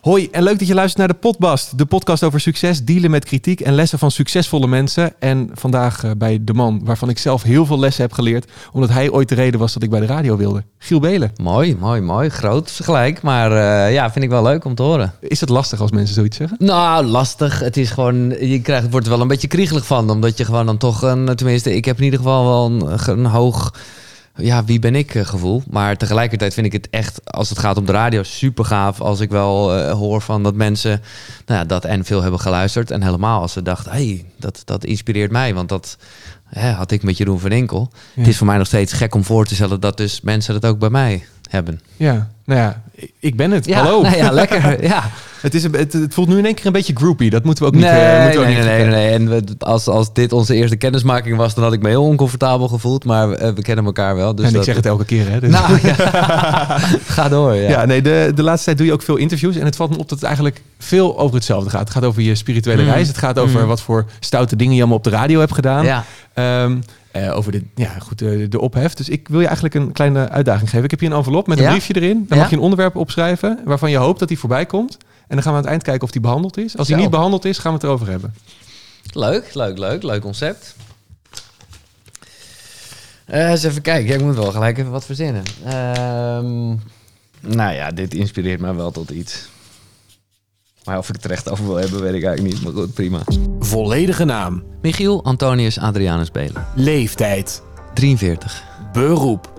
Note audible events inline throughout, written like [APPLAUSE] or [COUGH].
Hoi en leuk dat je luistert naar de Podbast, de podcast over succes, dealen met kritiek en lessen van succesvolle mensen. En vandaag eh, bij de man waarvan ik zelf heel veel lessen heb geleerd, omdat hij ooit de reden was dat ik bij de radio wilde. Giel Belen. Mooi, mooi, mooi. Groot gelijk, maar eh, ja, vind ik wel leuk om te horen. Is het lastig als mensen zoiets zeggen? Nou, lastig. Het is gewoon, je krijgt, wordt er wel een beetje kriegelig van, omdat je gewoon dan toch, een, tenminste, ik heb in ieder geval wel een, een hoog ja, wie ben ik eh, gevoel. Maar tegelijkertijd vind ik het echt, als het gaat om de radio, super gaaf. Als ik wel uh, hoor van dat mensen nou ja, dat en veel hebben geluisterd. En helemaal als ze dachten, hey, dat, dat inspireert mij. Want dat hè, had ik met Jeroen van Enkel. Ja. Het is voor mij nog steeds gek om voor te stellen dat dus mensen dat ook bij mij hebben. Ja, nou ja, ik ben het. Ja, Hallo. Nou ja, [LAUGHS] lekker. ja. Het, is, het, het, voelt nu in één keer een beetje groupie. Dat moeten we ook niet... Nee, uh, moeten we nee, ook nee, niet nee, nee. En als, als dit onze eerste kennismaking was, dan had ik me heel oncomfortabel gevoeld. Maar we, we kennen elkaar wel. Dus en dat, ik zeg het elke keer, hè. Dus. Nou, ja. [LAUGHS] Ga door, ja. Ja, nee, de, de laatste tijd doe je ook veel interviews. En het valt me op dat het eigenlijk veel over hetzelfde gaat. Het gaat over je spirituele Mm. reis. Het gaat over Mm. wat voor stoute dingen je allemaal op de radio hebt gedaan. Ja. Ehm, eh, over de, ja, goed, de, de ophef. Dus ik wil je eigenlijk een kleine uitdaging geven. Ik heb hier een envelop met een Ja? briefje erin. Dan Ja? mag je een onderwerp opschrijven waarvan je hoopt dat die voorbij komt. En dan gaan we aan het eind kijken of die behandeld is. Als die Zo. niet behandeld is, gaan we het erover hebben. Leuk, leuk, leuk. Leuk concept. Eh, eens even kijken. Ja, ik moet wel gelijk even wat verzinnen. Ehm, nou ja, dit inspireert mij wel tot iets. Maar of ik het recht over wil hebben, weet ik eigenlijk niet. Maar goed, prima. Volledige naam, Michiel Antonius Adrianus Belen. leeftijd, 43. beroep,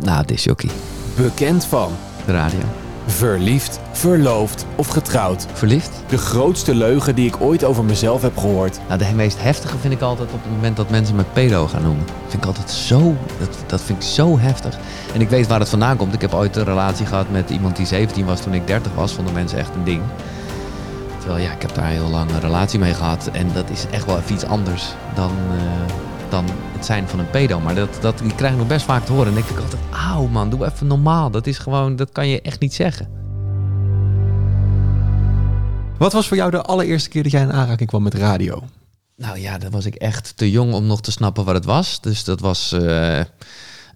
Nou, disjockey. bekend van, De radio. Verliefd, verloofd of getrouwd. Verliefd? De grootste leugen die ik ooit over mezelf heb gehoord. Nou, de meest heftige vind ik altijd op het moment dat mensen me pedo gaan noemen. Vind ik altijd zo, dat, dat vind ik zo heftig. En ik weet waar het vandaan komt. Ik heb ooit een relatie gehad met iemand die 17 was toen ik 30 was. Vonden mensen echt een ding. Terwijl ja, ik heb daar heel lang een relatie mee gehad. En dat is echt wel even iets anders dan, eh, dan het zijn van een pedo. Maar dat, dat die krijg ik nog best vaak te horen. En denk ik altijd, auw man, doe even normaal. Dat is gewoon, dat kan je echt niet zeggen. Wat was voor jou de allereerste keer dat jij in aanraking kwam met radio? Nou ja, dan was ik echt te jong om nog te snappen wat het was. Dus dat was eh,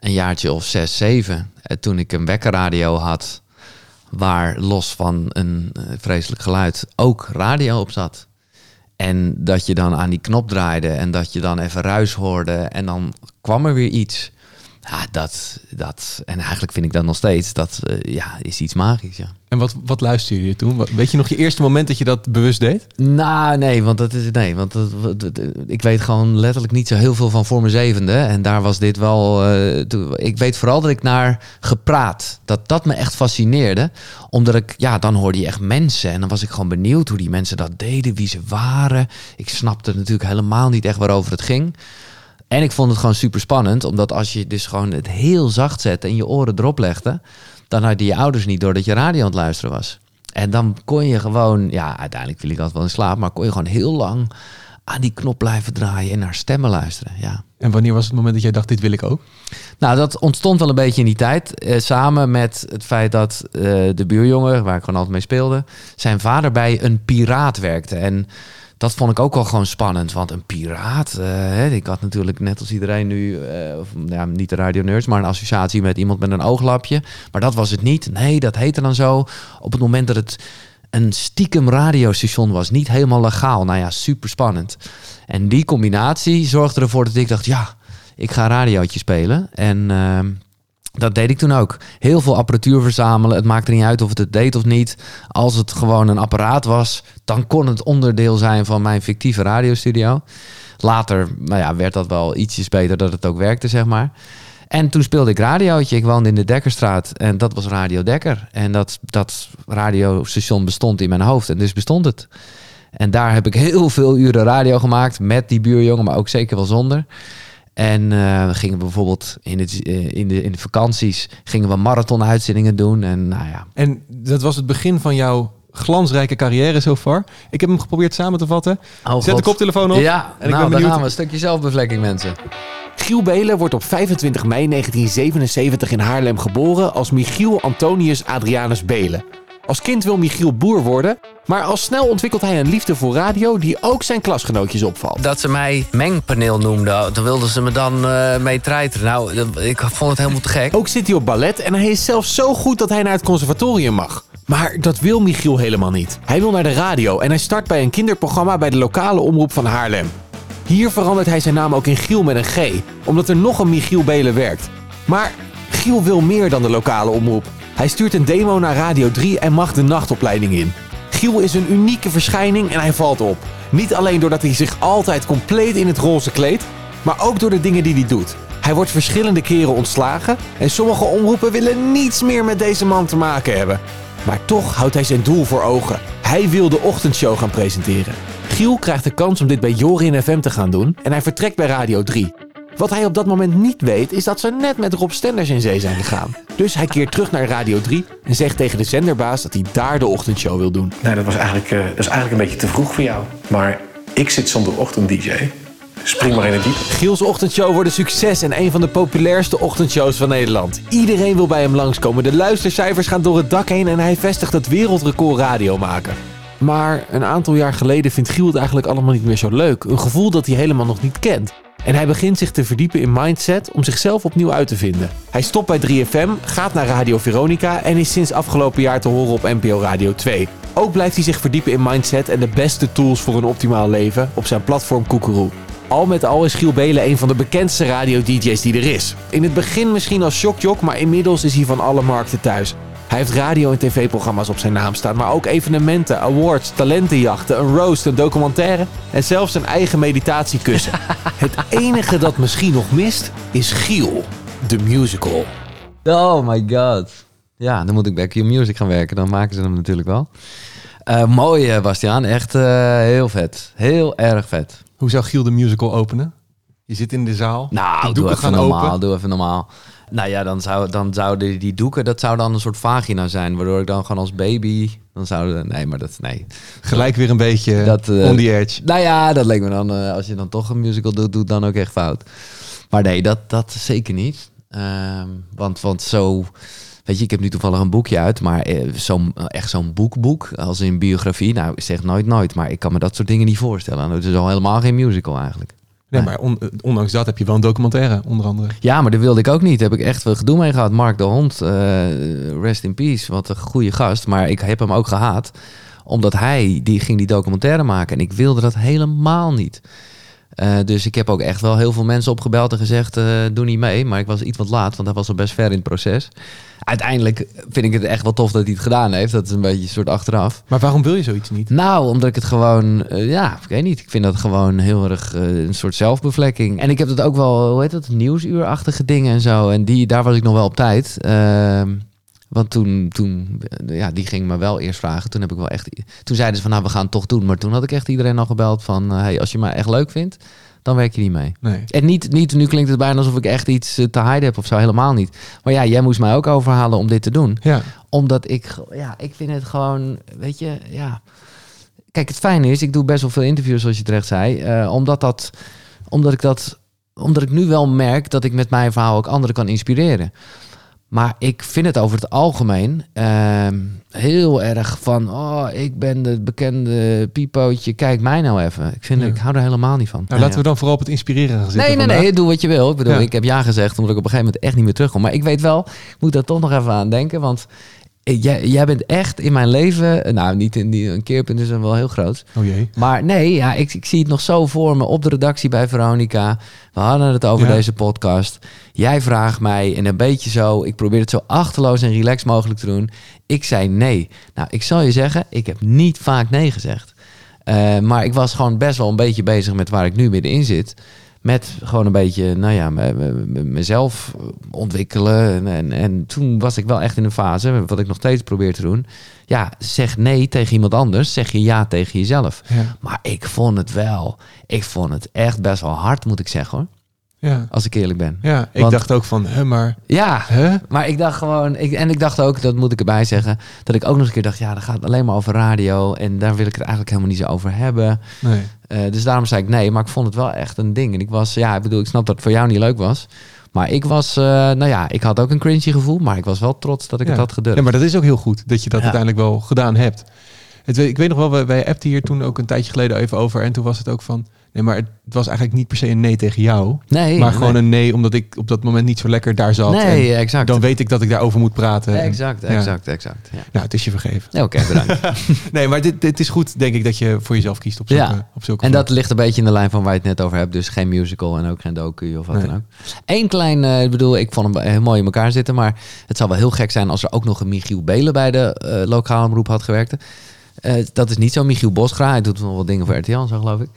een jaartje of zes, zeven. Eh, toen ik een wekkerradio had, waar los van een eh, vreselijk geluid ook radio op zat. En dat je dan aan die knop draaide en dat je dan even ruis hoorde en dan kwam er weer iets. Ja, dat, dat, en eigenlijk vind ik dat nog steeds, dat eh, ja, is iets magisch, ja. En wat, wat luisterde je toen? Weet je nog je eerste moment dat je dat bewust deed? Nou, nee, want dat is nee, want dat, ik weet gewoon letterlijk niet zo heel veel van voor mijn zevende. En daar was dit wel. eh, ik weet vooral dat ik naar gepraat, dat dat me echt fascineerde, omdat ik, ja, dan hoorde je echt mensen en dan was ik gewoon benieuwd hoe die mensen dat deden, wie ze waren. Ik snapte natuurlijk helemaal niet echt waarover het ging. En ik vond het gewoon super spannend, omdat als je dus gewoon het heel zacht zette en je oren erop legde, dan hadden je ouders niet door dat je radio aan het luisteren was. En dan kon je gewoon, ja, uiteindelijk viel ik altijd wel in slaap, maar kon je gewoon heel lang aan die knop blijven draaien en naar stemmen luisteren. Ja. En wanneer was het moment dat jij dacht, dit wil ik ook? Nou, dat ontstond wel een beetje in die tijd. eh, samen met het feit dat eh, de buurjongen, waar ik gewoon altijd mee speelde, zijn vader bij een piraat werkte. En dat vond ik ook wel gewoon spannend. Want een piraat, eh, ik had natuurlijk net als iedereen nu, eh, of, ja, niet de radio nerds, maar een associatie met iemand met een ooglapje. Maar dat was het niet. Nee, dat heette dan zo. Op het moment dat het een stiekem radiostation was, niet helemaal legaal. Nou ja, super spannend. En die combinatie zorgde ervoor dat ik dacht, ja, ik ga radiootje spelen. En ehm, dat deed ik toen ook. Heel veel apparatuur verzamelen. Het maakte niet uit of het het deed of niet. Als het gewoon een apparaat was, dan kon het onderdeel zijn van mijn fictieve radiostudio. Later nou ja, werd dat wel ietsjes beter dat het ook werkte, zeg maar. En toen speelde ik radiootje. Ik woonde in de Dekkerstraat en dat was Radio Dekker. En dat, dat radiostation bestond in mijn hoofd en dus bestond het. En daar heb ik heel veel uren radio gemaakt met die buurjongen, maar ook zeker wel zonder. En eh, we gingen bijvoorbeeld in, het, eh, in, de, in de vakanties gingen we marathon-uitzendingen doen. En nou ja, En dat was het begin van jouw glansrijke carrière so far. Ik heb hem geprobeerd samen te vatten. oh Zet de koptelefoon op. Ja, En ik ben nou, daar benieuwd- gaan we. Een stukje zelfbevlekking, mensen. Giel Belen wordt op 25 mei 1977 in Haarlem geboren als Michiel Antonius Adrianus Belen. Als kind wil Michiel boer worden, maar al snel ontwikkelt hij een liefde voor radio die ook zijn klasgenootjes opvalt. Dat ze mij mengpaneel noemden, dan wilden ze me dan eh, mee treiteren. Nou, ik vond het helemaal te gek. Ook zit hij op ballet en hij is zelfs zo goed dat hij naar het conservatorium mag. Maar dat wil Michiel helemaal niet. Hij wil naar de radio en hij start bij een kinderprogramma bij de lokale omroep van Haarlem. Hier verandert hij zijn naam ook in Giel met een G, omdat er nog een Michiel Belen werkt. Maar Giel wil meer dan de lokale omroep. Hij stuurt een demo naar Radio 3 en mag de nachtopleiding in. Giel is een unieke verschijning en hij valt op. Niet alleen doordat hij zich altijd compleet in het roze kleedt, maar ook door de dingen die hij doet. Hij wordt verschillende keren ontslagen en sommige omroepen willen niets meer met deze man te maken hebben. Maar toch houdt hij zijn doel voor ogen. Hij wil de ochtendshow gaan presenteren. Giel krijgt de kans om dit bij Jorin FM te gaan doen en hij vertrekt bij Radio 3. Wat hij op dat moment niet weet, is dat ze net met Rob Stenders in zee zijn gegaan. Dus hij keert terug naar Radio 3 en zegt tegen de zenderbaas dat hij daar de ochtendshow wil doen. Nee, dat was eigenlijk, eh, dat is eigenlijk een beetje te vroeg voor jou. Maar ik zit zondagochtend-dj. Spring maar in het diepe. Giels ochtendshow wordt een succes en een van de populairste ochtendshows van Nederland. Iedereen wil bij hem langskomen. De luistercijfers gaan door het dak heen en hij vestigt het wereldrecord radio maken. Maar een aantal jaar geleden vindt Giel het eigenlijk allemaal niet meer zo leuk. Een gevoel dat hij helemaal nog niet kent. En hij begint zich te verdiepen in mindset om zichzelf opnieuw uit te vinden. Hij stopt bij 3FM, gaat naar Radio Veronica en is sinds afgelopen jaar te horen op NPO Radio 2. Ook blijft hij zich verdiepen in mindset en de beste tools voor een optimaal leven op zijn platform Koekeroe. Al met al is Giel Belen een van de bekendste radio-dj's die er is. In het begin misschien als shockjock, maar inmiddels is hij van alle markten thuis. Hij heeft radio- en tv-programma's op zijn naam staan, maar ook evenementen, awards, talentenjachten, een roast, een documentaire en zelfs een eigen meditatiekussen. [LAUGHS] Het enige dat misschien nog mist is Giel, de musical. Oh my god. Ja, dan moet ik bij Q Music gaan werken. Dan maken ze hem natuurlijk wel. Eh, mooi, eh, Bastiaan. Echt eh, heel vet. Heel erg vet. Hoe zou Giel de musical openen? Je zit in de zaal. Nou, doe even gaan normaal. open. Doe even normaal. Nou ja, dan, zou, dan zouden die doeken, dat zou dan een soort vagina zijn. Waardoor ik dan gewoon als baby, dan zouden... Nee, maar dat, nee. Gelijk weer een beetje Dat, eh, on the edge. Nou ja, dat leek me dan, eh, als je dan toch een musical doet, doet dan ook echt fout. Maar nee, dat, dat zeker niet. Ehm, want, want zo, weet je, ik heb nu toevallig een boekje uit, maar eh, zo'n, echt zo'n boekboek, als in biografie, nou, ik zeg nooit nooit, maar ik kan me dat soort dingen niet voorstellen. Het is al helemaal geen musical eigenlijk. Nee, maar on- ondanks dat heb je wel een documentaire, onder andere. Ja, maar dat wilde ik ook niet. Daar heb ik echt veel gedoe mee gehad. Mark de Hond, eh, rest in peace. Wat een goede gast. Maar ik heb hem ook gehaat. Omdat hij, die ging die documentaire maken. En ik wilde dat helemaal niet. Eh, dus ik heb ook echt wel heel veel mensen opgebeld en gezegd... eh, doe niet mee. Maar ik was iets wat laat, want hij was al best ver in het proces. Uiteindelijk vind ik het echt wel tof dat hij het gedaan heeft. Dat is een beetje een soort achteraf. Maar waarom wil je zoiets niet? Nou, omdat ik het gewoon, eh, ja, ik weet niet. Ik vind dat gewoon heel erg een soort zelfbevlekking. En ik heb het ook wel, hoe heet dat, nieuwsuurachtige dingen en zo. En die, daar was ik nog wel op tijd. Ehm, want toen, toen, ja, die ging me wel eerst vragen. Toen heb ik wel echt, toen zeiden ze van, nou, we gaan het toch doen. Maar toen had ik echt iedereen al gebeld van, eh, hey, als je mij echt leuk vindt, dan werk je niet mee. Nee. En niet, niet, nu klinkt het bijna alsof ik echt iets eh, te hiden heb of zo, helemaal niet. Maar ja, jij moest mij ook overhalen om dit te doen Ja, omdat ik, ja, ik vind het gewoon, weet je, ja. Kijk, het fijne is, ik doe best wel veel interviews, zoals je terecht zei. eh, omdat dat, omdat ik dat, omdat ik nu wel merk dat ik met mijn verhaal ook anderen kan inspireren. Maar ik vind het over het algemeen ehm, heel erg van, oh, ik ben de bekende pipootje, kijk mij nou even. Ik, vind, Ja. ik hou er helemaal niet van. nou laten we dan vooral op het inspireren gaan zitten Nee, nee, vandaag. nee, doe wat je wil. Ik bedoel, Ja. ik heb ja gezegd omdat ik op een gegeven moment echt niet meer terugkom. Maar ik weet wel, ik moet daar toch nog even aan denken. Want jij, jij bent echt in mijn leven, nou niet in die, een keerpunt is dan wel heel groot. Oh jee. Maar nee, ja, ik, ik zie het nog zo voor me op de redactie bij Veronica. We hadden het over Ja. deze podcast. Jij vraagt mij en een beetje zo. Ik probeer het zo achterloos en relaxed mogelijk te doen. Ik zei nee. Nou, ik zal je zeggen, ik heb niet vaak nee gezegd. Eh, maar ik was gewoon best wel een beetje bezig met waar ik nu middenin zit. Met gewoon een beetje, nou ja, me- me- me- mezelf ontwikkelen. En, en, en toen was ik wel echt in een fase, wat ik nog steeds probeer te doen. Ja, zeg nee tegen iemand anders, zeg je ja tegen jezelf. Ja. Maar ik vond het wel, ik vond het echt best wel hard, moet ik zeggen hoor. Ja. Als ik eerlijk ben. ja, ik Want- dacht ook van, hè, maar... Ja, Hè? maar ik dacht gewoon, ik, en ik dacht ook, dat moet ik erbij zeggen, dat ik ook nog eens een keer dacht, ja, dat gaat alleen maar over radio en daar wil ik het eigenlijk helemaal niet zo over hebben. Nee. Eh, dus daarom zei ik nee, maar ik vond het wel echt een ding. En ik was, ja, ik bedoel, ik snap dat het voor jou niet leuk was. Maar ik was, eh, nou ja, ik had ook een cringy gevoel, maar ik was wel trots dat ik Ja. het had gedurfd. Ja, maar dat is ook heel goed dat je dat Ja. uiteindelijk wel gedaan hebt. Het, ik weet nog wel, wij, wij appten hier toen ook een tijdje geleden even over. En toen was het ook van, Nee, maar het was eigenlijk niet per se een nee tegen jou. Nee, maar nee. gewoon een nee omdat ik op dat moment niet zo lekker daar zat. Nee, En exact. dan weet ik dat ik daarover moet praten. En- Exact, Ja. exact, exact. Ja. Nou, het is je vergeven. Oké, bedankt. [LAUGHS] Nee, maar dit, dit is goed, denk ik, dat je voor jezelf kiest op zulke, Ja. op zulke En vlak. dat ligt een beetje in de lijn van waar je het net over hebt. Dus geen musical en ook geen docu of wat Nee. dan ook. Eén klein, eh, ik bedoel, ik vond hem heel mooi in elkaar zitten. Maar het zou wel heel gek zijn als er ook nog een Michiel Belen bij de eh, lokale omroep had gewerkt. Eh, dat is niet zo. Michiel Bosgra, hij doet nog wat dingen voor RTL zo geloof ik.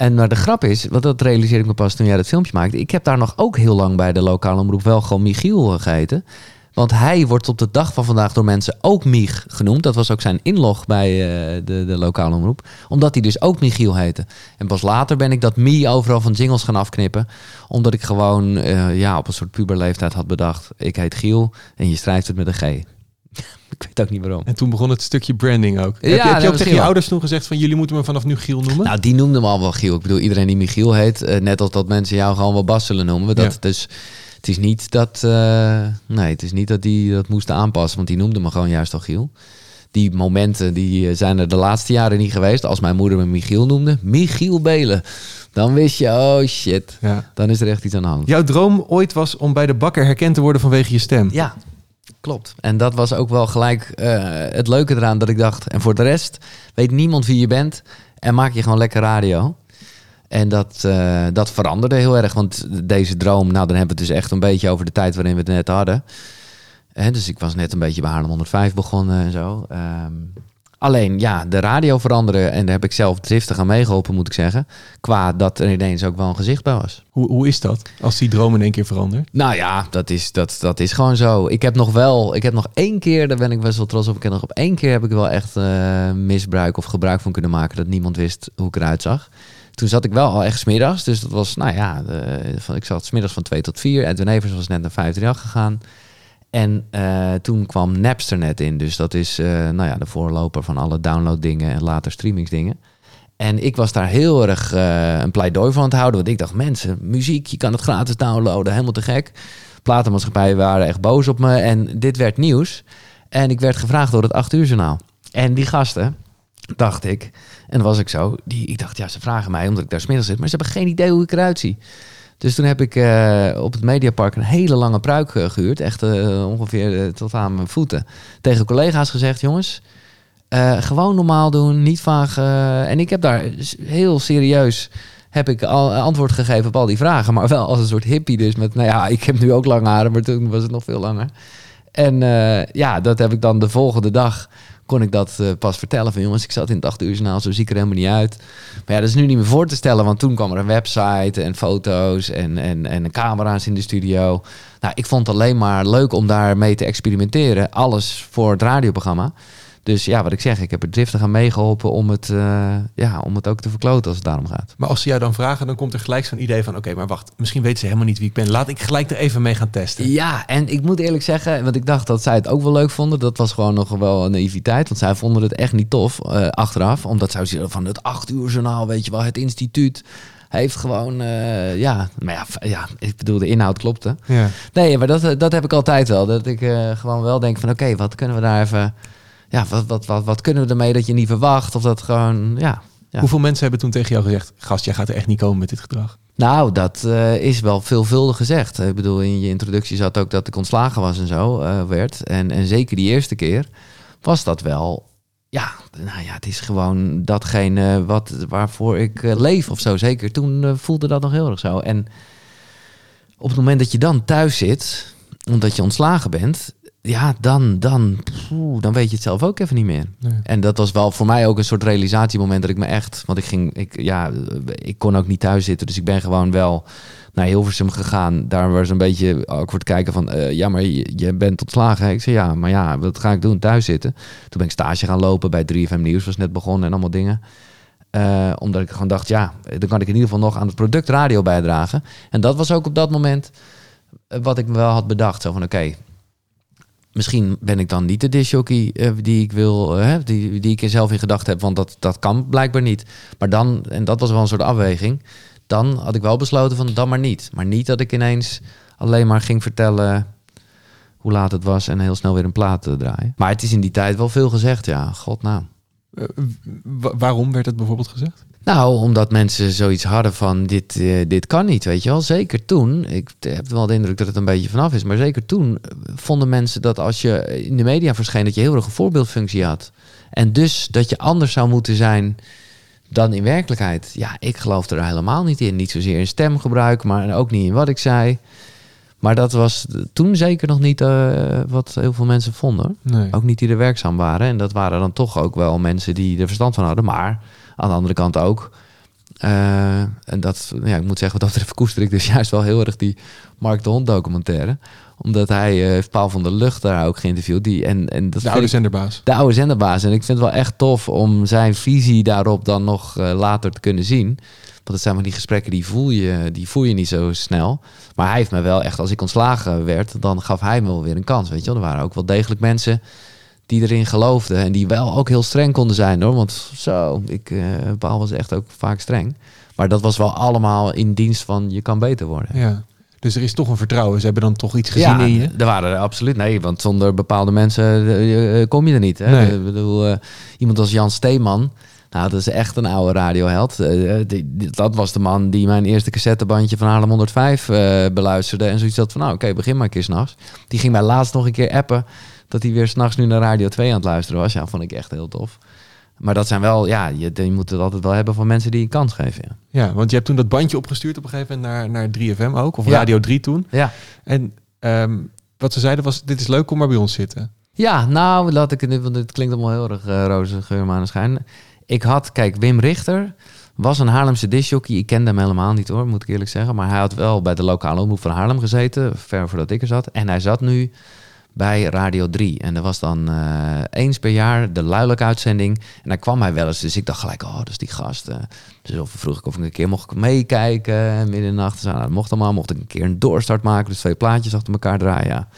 En maar de grap is, want dat realiseerde ik me pas toen jij dat filmpje maakte. Ik heb daar nog ook heel lang bij de lokale omroep wel gewoon Michiel eh, geheten. Want hij wordt op de dag van vandaag door mensen ook Mich genoemd. Dat was ook zijn inlog bij eh, de, de lokale omroep. Omdat hij dus ook Michiel heette. En pas later ben ik dat Mie overal van jingles gaan afknippen. Omdat ik gewoon eh, ja, op een soort puberleeftijd had bedacht. Ik heet Giel en je schrijft het met een G. ik weet ook niet waarom. En toen begon het stukje branding ook. Ja, heb je, heb je ook tegen misschien je wel. ouders toen gezegd van jullie moeten me vanaf nu Giel noemen? Nou, die noemde me al wel Giel. Ik bedoel, iedereen die Michiel heet. eh, net als dat mensen jou gewoon wel Bas zullen noemen. Dat, Ja. Dus het is niet dat... eh, nee, het is niet dat die dat moesten aanpassen. Want die noemde me gewoon juist al Giel. Die momenten die eh, zijn er de laatste jaren niet geweest. Als mijn moeder me Michiel noemde. Michiel Belen. Dan wist je, oh shit. Ja. Dan is er echt iets aan de hand. Jouw droom ooit was om bij de bakker herkend te worden vanwege je stem. Ja, klopt. En dat was ook wel gelijk eh, het leuke eraan dat ik dacht. En voor de rest weet niemand wie je bent en maak je gewoon lekker radio. En dat, eh, dat veranderde heel erg. Want deze droom, nou dan hebben we het dus echt een beetje over de tijd waarin we het net hadden. Hè, dus ik was net een beetje bij Haarlem 105 begonnen en zo. Ehm, alleen ja, de radio veranderde en daar heb ik zelf driftig aan meegeholpen moet ik zeggen. Qua dat er ineens ook wel een gezicht bij was. Hoe, hoe is dat als die droom in één keer verandert? Nou ja, dat is, dat, dat is gewoon zo. Ik heb nog wel, ik heb nog één keer, daar ben ik best wel trots op. Ik heb nog op één keer heb ik wel echt eh, misbruik of gebruik van kunnen maken dat niemand wist hoe ik eruit zag. Toen zat ik wel al echt smiddags, dus dat was, nou ja, de, van, ik zat smiddags van 2 tot 4. Edwin Evers was net naar 538 gegaan. En eh, toen kwam Napster net in, dus dat is, eh, nou ja, de voorloper van alle downloaddingen en later streamingsdingen. En ik was daar heel erg eh, een pleidooi van aan het houden. Want ik dacht, mensen, muziek, je kan het gratis downloaden, helemaal te gek. Platenmaatschappijen waren echt boos op me. En dit werd nieuws. En ik werd gevraagd door het 8 uur journaal. En die gasten, dacht ik, en was ik zo, die, ik dacht, ja, ze vragen mij omdat ik daar smiddags zit. Maar ze hebben geen idee hoe ik eruit zie. Dus toen heb ik eh, op het Mediapark een hele lange pruik eh, gehuurd. Echt eh, ongeveer tot aan mijn voeten. Tegen collega's gezegd, jongens, gewoon normaal doen, niet vaag. en ik heb daar heel serieus heb ik al antwoord gegeven op al die vragen. Maar wel als een soort hippie dus. Met, nou ja, [LAUGHS] ik heb nu ook lange haren, maar toen was het nog veel langer. En ja, dat heb ik dan de volgende dag kon ik dat eh, pas vertellen van jongens, ik zat in het 8 uur journaal, zo zie ik er helemaal niet uit. Maar ja, dat is nu niet meer voor te stellen, want toen kwam er een website en foto's en, en, en camera's in de studio. Nou, ik vond het alleen maar leuk om daar mee te experimenteren. Alles voor het radioprogramma. Dus ja, wat ik zeg, ik heb er driftig aan meegeholpen om het, eh, ja, om het ook te verkloten als het daarom gaat. Maar als ze jou dan vragen, dan komt er gelijk zo'n idee van... oké, maar wacht, misschien weten ze helemaal niet wie ik ben. Laat ik gelijk er even mee gaan testen. Ja, en ik moet eerlijk zeggen, want ik dacht dat zij het ook wel leuk vonden. Dat was gewoon nog wel een naïviteit. Want zij vonden het echt niet tof eh, achteraf. Omdat zij zeiden van het acht uur journaal, weet je wel, het instituut heeft gewoon, eh, ja, maar ja, ja, ik bedoel, de inhoud klopte. Ja. Nee, maar dat, dat heb ik altijd wel. Dat ik gewoon wel denk van, oké, wat kunnen we daar even, ja, wat, wat, wat, wat kunnen we ermee dat je niet verwacht? Of dat gewoon, ja. Ja. Hoeveel mensen hebben toen tegen jou gezegd... gast, jij gaat er echt niet komen met dit gedrag? Nou, dat eh, is wel veelvuldig gezegd. Ik bedoel, in je introductie zat ook dat ik ontslagen was en zo eh, werd. En, en zeker die eerste keer was dat wel. Ja, nou ja, het is gewoon datgene wat, waarvoor ik eh, leef of zo. Zeker toen voelde dat nog heel erg zo. En op het moment dat je dan thuis zit, omdat je ontslagen bent, ja, dan, dan, poeh, dan weet je het zelf ook even niet meer. Nee. En dat was wel voor mij ook een soort realisatiemoment dat ik me echt, want ik ging, ik, ja, ik kon ook niet thuis zitten, dus ik ben gewoon wel naar Hilversum gegaan. Daar was een beetje awkward kijken van, eh, ja, maar je, je bent ontslagen. hè? Ik zei, ja, maar ja, wat ga ik doen? Thuis zitten. Toen ben ik stage gaan lopen bij 3FM Nieuws, was net begonnen en allemaal dingen. Eh, omdat ik gewoon dacht, ja, dan kan ik in ieder geval nog aan het product radio bijdragen. En dat was ook op dat moment eh, wat ik me wel had bedacht. Zo van, oké, misschien ben ik dan niet de disjockey eh, die ik wil, eh, die, die ik zelf in gedacht heb, want dat, dat kan blijkbaar niet. Maar dan, en dat was wel een soort afweging, dan had ik wel besloten van dan maar niet. Maar niet dat ik ineens alleen maar ging vertellen hoe laat het was en heel snel weer een plaat te draaien. Maar het is in die tijd wel veel gezegd, ja, god nou. Eh, wa- waarom werd het bijvoorbeeld gezegd? Nou, omdat mensen zoiets hadden van dit, eh, dit kan niet, weet je wel. Zeker toen, ik heb wel de indruk dat het een beetje vanaf is, maar zeker toen eh, vonden mensen dat als je in de media verscheen, dat je heel erg een voorbeeldfunctie had. En dus dat je anders zou moeten zijn dan in werkelijkheid. Ja, ik geloof er helemaal niet in. Niet zozeer in stemgebruik, maar ook niet in wat ik zei. Maar dat was toen zeker nog niet eh, wat heel veel mensen vonden. Nee. Ook niet die er werkzaam waren. En dat waren dan toch ook wel mensen die er verstand van hadden. Maar aan de andere kant ook. eh, en dat, ja, ik moet zeggen, wat dat betreft koester ik dus [LAUGHS] juist wel heel erg die Mark de Hond documentaire. Omdat hij heeft Paul van der Lucht daar ook geïnterviewd. Die, en, en dat De oude ik- zenderbaas. de oude zenderbaas. En ik vind het wel echt tof om zijn visie daarop dan nog eh, later te kunnen zien. Want het zijn maar die gesprekken die voel, je, die voel je niet zo snel. Maar hij heeft me wel echt, als ik ontslagen werd, dan gaf hij me wel weer een kans. Weet je wel? Er waren ook wel degelijk mensen die erin geloofden. En die wel ook heel streng konden zijn hoor. Want zo, ik, Paul was echt ook vaak streng. Maar dat was wel allemaal in dienst van je kan beter worden. Ja. Dus er is toch een vertrouwen. Ze hebben dan toch iets gezien in je. Er waren er absoluut. Nee, want zonder bepaalde mensen eh, eh, kom je er niet. Hè? Nee. Ik bedoel, iemand als Jan Steeman. Nou, dat is echt een oude radioheld. Die, die- dat was de man die mijn eerste cassettebandje van Haarlem 105 eh, beluisterde. En zoiets had van, nou oké, begin maar een keer s'nachts. Die ging mij laatst nog een keer appen dat hij weer s'nachts nu naar Radio 2 aan het luisteren was. Ja, vond ik echt heel tof. Maar dat zijn wel, ja, je, je moet het altijd wel hebben van mensen die een kans geven. Ja. Ja, want je hebt toen dat bandje opgestuurd op een gegeven moment naar, naar 3FM ook. Of Ja. Radio 3 toen. ja. En ehm, wat ze zeiden was, dit is leuk, kom maar bij ons zitten. Ja, nou, laat ik het nu, want het klinkt allemaal heel erg uh, roze geur. Ik had, kijk, Wim Richter was een Haarlemse disjockey. Ik kende hem helemaal niet hoor, moet ik eerlijk zeggen. Maar hij had wel bij de lokale omroep van Haarlem gezeten, ver voordat ik er zat. En hij zat nu bij Radio 3. En er was dan eh, eens per jaar de luidelijke uitzending. En daar kwam hij wel eens. Dus ik dacht gelijk, oh, dat is die gast. eh. Dus of vroeg ik of ik een keer mocht meekijken midden in de nacht. Nou, dat mocht allemaal. Mocht ik een keer een doorstart maken. Dus twee plaatjes achter elkaar draaien. Ja.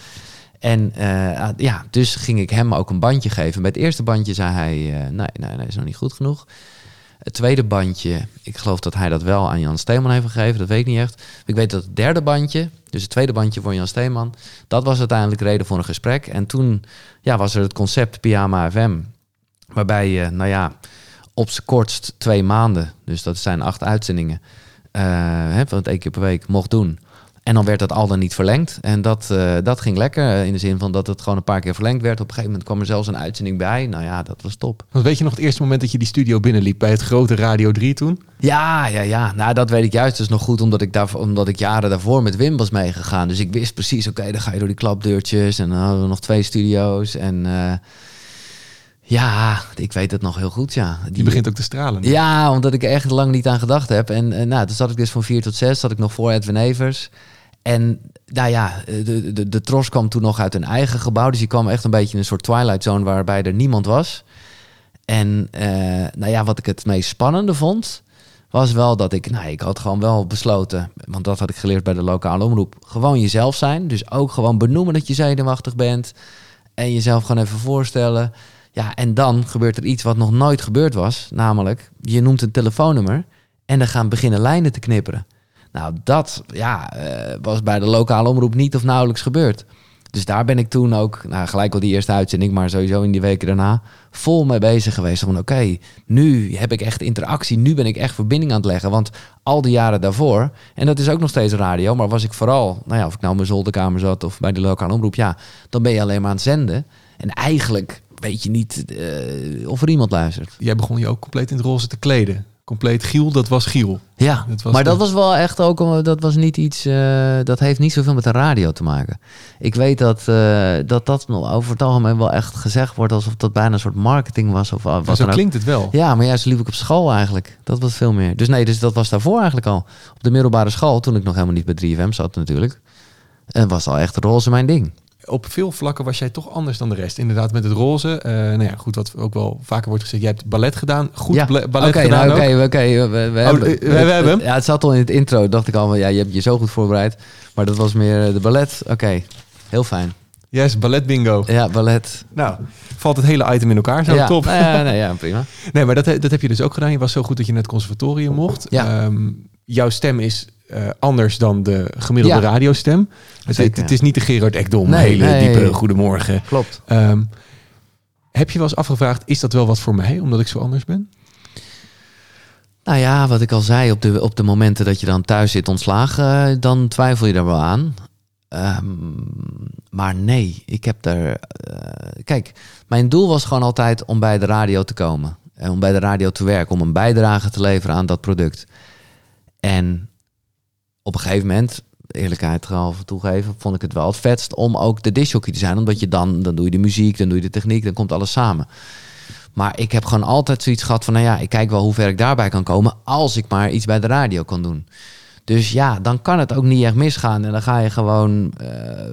En eh, ja, dus ging ik hem ook een bandje geven. Bij het eerste bandje zei hij, eh, nee, nee, nee, is nog niet goed genoeg. Het tweede bandje, ik geloof dat hij dat wel aan Jan Steeman heeft gegeven, dat weet ik niet echt. Ik weet dat het derde bandje, dus het tweede bandje voor Jan Steeman, dat was uiteindelijk reden voor een gesprek. En toen ja, was er het concept Pyjama FM, waarbij je, nou ja, op z'n kortst twee maanden, dus dat zijn acht uitzendingen, uh, hè, van het één keer per week mocht doen. En dan werd dat al dan niet verlengd. En dat, uh, dat ging lekker. In de zin van dat het gewoon een paar keer verlengd werd. Op een gegeven moment kwam er zelfs een uitzending bij. Nou ja, dat was top. Want weet je nog het eerste moment dat je die studio binnenliep bij het grote Radio 3 toen? Ja, ja, ja. Nou, dat weet ik juist dus nog goed. Omdat ik, daar, omdat ik jaren daarvoor met Wim was meegegaan. Dus ik wist precies, oké, okay, dan ga je door die klapdeurtjes. En dan hadden we nog twee studio's. En uh, ja, ik weet het nog heel goed, ja. Die, die begint ook te stralen. Ja, omdat ik er echt lang niet aan gedacht heb. En, en nou, toen zat ik dus van vier tot zes. Zat ik nog voor Edwin Evers. En nou ja, de, de, de Tros kwam toen nog uit een eigen gebouw. Dus die kwam echt een beetje in een soort Twilight Zone waarbij er niemand was. En uh, nou ja, wat ik het meest spannende vond, was wel dat ik, nou, ik had gewoon wel besloten, want dat had ik geleerd bij de lokale omroep, gewoon jezelf zijn. Dus ook gewoon benoemen dat je zenuwachtig bent en jezelf gewoon even voorstellen. Ja, en dan gebeurt er iets wat nog nooit gebeurd was, namelijk je noemt een telefoonnummer en dan gaan beginnen lijnen te knipperen. Nou, dat ja, uh, was bij de lokale omroep niet of nauwelijks gebeurd. Dus daar ben ik toen ook, nou, gelijk al die eerste uitzending, maar sowieso in die weken daarna, vol mee bezig geweest. Van oké, nu heb ik echt interactie, nu ben ik echt verbinding aan het leggen. Want al die jaren daarvoor, en dat is ook nog steeds radio, maar was ik vooral, nou ja, of ik nou in mijn zolderkamer zat of bij de lokale omroep, ja, dan ben je alleen maar aan het zenden. En eigenlijk weet je niet uh, of er iemand luistert. Jij begon je ook compleet in het roze te kleden compleet Giel, dat was Giel. Ja, dat was maar dat was wel echt ook, dat was niet iets, uh, dat heeft niet zoveel met de radio te maken. Ik weet dat uh, dat, dat over het algemeen wel echt gezegd wordt alsof dat bijna een soort marketing was. Of wat ja, zo klinkt het wel. Ja, maar juist liep ik op school eigenlijk. Dat was veel meer. Dus nee, dus dat was daarvoor eigenlijk al. Op de middelbare school, toen ik nog helemaal niet bij 3FM zat natuurlijk. En was al echt roze mijn ding op veel vlakken was jij toch anders dan de rest. Inderdaad, met het roze. Uh, nou ja, goed, wat ook wel vaker wordt gezegd. Jij hebt ballet gedaan. Goed ja. ballet okay, gedaan nou, Oké, oké. we, we, oh, hebben, we, we, hebben hem. Ja, het zat al in het intro. Dacht ik al, ja, je hebt je zo goed voorbereid. Maar dat was meer de ballet. Oké, heel fijn. Yes, ballet bingo. Ja, ballet. Nou, valt het hele item in elkaar. Zo ja. top. Ja, nee, ja, prima. nee, maar dat, dat heb je dus ook gedaan. Je was zo goed dat je naar het conservatorium mocht. Ja. Um, jouw stem is uh, anders dan de gemiddelde Ja. radiostem. Het, het, is niet de Gerard Ekdom, Nee, hele nee. diepe goedemorgen. Klopt. Ehm, heb je wel eens afgevraagd, is dat wel wat voor mij, omdat ik zo anders ben? Nou ja, wat ik al zei, op de, op de momenten dat je dan thuis zit ontslagen, eh, dan twijfel je er wel aan. Ehm, maar nee, ik heb daar. eh, kijk, mijn doel was gewoon altijd om bij de radio te komen. En om bij de radio te werken, om een bijdrage te leveren aan dat product. En op een gegeven moment, eerlijkheid gehalve toegeven, vond ik het wel het vetst om ook de disjockey te zijn. Omdat je dan, dan doe je de muziek, dan doe je de techniek, dan komt alles samen. Maar ik heb gewoon altijd zoiets gehad van, nou ja, ik kijk wel hoe ver ik daarbij kan komen als ik maar iets bij de radio kan doen. Dus ja, dan kan het ook niet echt misgaan en dan ga je gewoon eh,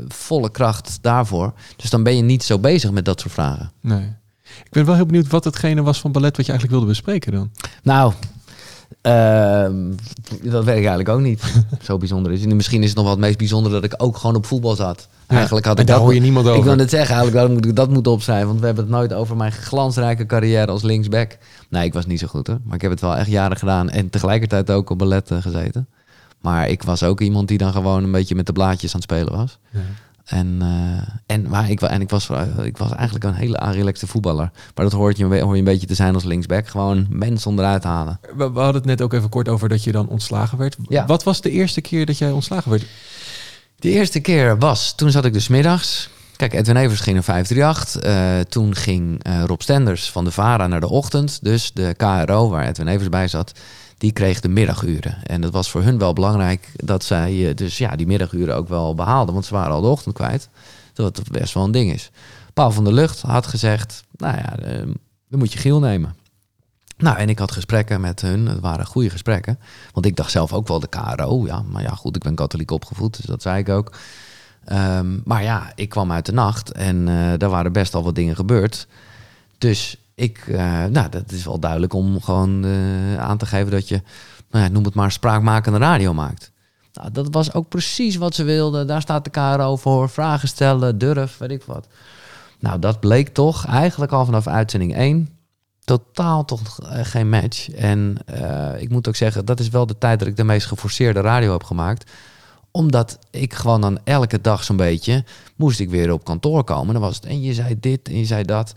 volle kracht daarvoor. Dus dan ben je niet zo bezig met dat soort vragen. Nee. Ik ben wel heel benieuwd wat hetgene was van ballet wat je eigenlijk wilde bespreken dan. Nou, dat weet ik eigenlijk ook niet. [LAUGHS] Zo bijzonder is het. Misschien is het nog wel het meest bijzonder dat ik ook gewoon op voetbal zat. Eigenlijk had en ik daar dat hoor je niemand over. Ik wil het zeggen, eigenlijk dat moet ik dat moeten opschrijven. Want we hebben het nooit over mijn glansrijke carrière als linksback. Nee, ik was niet zo goed hoor. Maar ik heb het wel echt jaren gedaan. En tegelijkertijd ook op ballet gezeten. Maar ik was ook iemand die dan gewoon een beetje met de blaadjes aan het spelen was. Ja. En, eh, en, maar ik, en ik, was, ik was eigenlijk een hele aanrelaxte voetballer. Maar dat hoort je, hoor je een beetje te zijn als linksback. Gewoon mensen onderuit halen. We, we hadden het net ook even kort over dat je dan ontslagen werd. Ja. Wat was de eerste keer dat jij ontslagen werd? De eerste keer was, toen zat ik dus middags. Kijk, Edwin Evers ging naar 538. Eh, toen ging eh, Rob Stenders van de VARA naar de ochtend. Dus de KRO, waar Edwin Evers bij zat, die kreeg de middaguren. En dat was voor hun wel belangrijk dat zij eh, dus ja, die middaguren ook wel behaalden. Want ze waren al de ochtend kwijt. Dat best wel een ding is. Paul van der Lucht had gezegd, nou ja, eh, dan moet je Giel nemen. Nou, en ik had gesprekken met hun. Het waren goede gesprekken. Want ik dacht zelf ook wel de KRO. Ja, maar ja, goed, ik ben katholiek opgevoed, dus dat zei ik ook. Ehm, maar ja, ik kwam uit de nacht en eh daar waren best al wat dingen gebeurd. Dus ik, eh, nou, dat is wel duidelijk om gewoon eh, aan te geven dat je, nou noem het maar, spraakmakende radio maakt. Nou, dat was ook precies wat ze wilden. Daar staat de KRO voor. Vragen stellen, durf, weet ik wat. Nou, dat bleek toch eigenlijk al vanaf uitzending 1 totaal toch eh, geen match. En ik moet ook zeggen, dat is wel de tijd dat ik de meest geforceerde radio heb gemaakt. Omdat ik gewoon dan elke dag zo'n beetje moest ik weer op kantoor komen. Dan was het en je zei dit en je zei dat.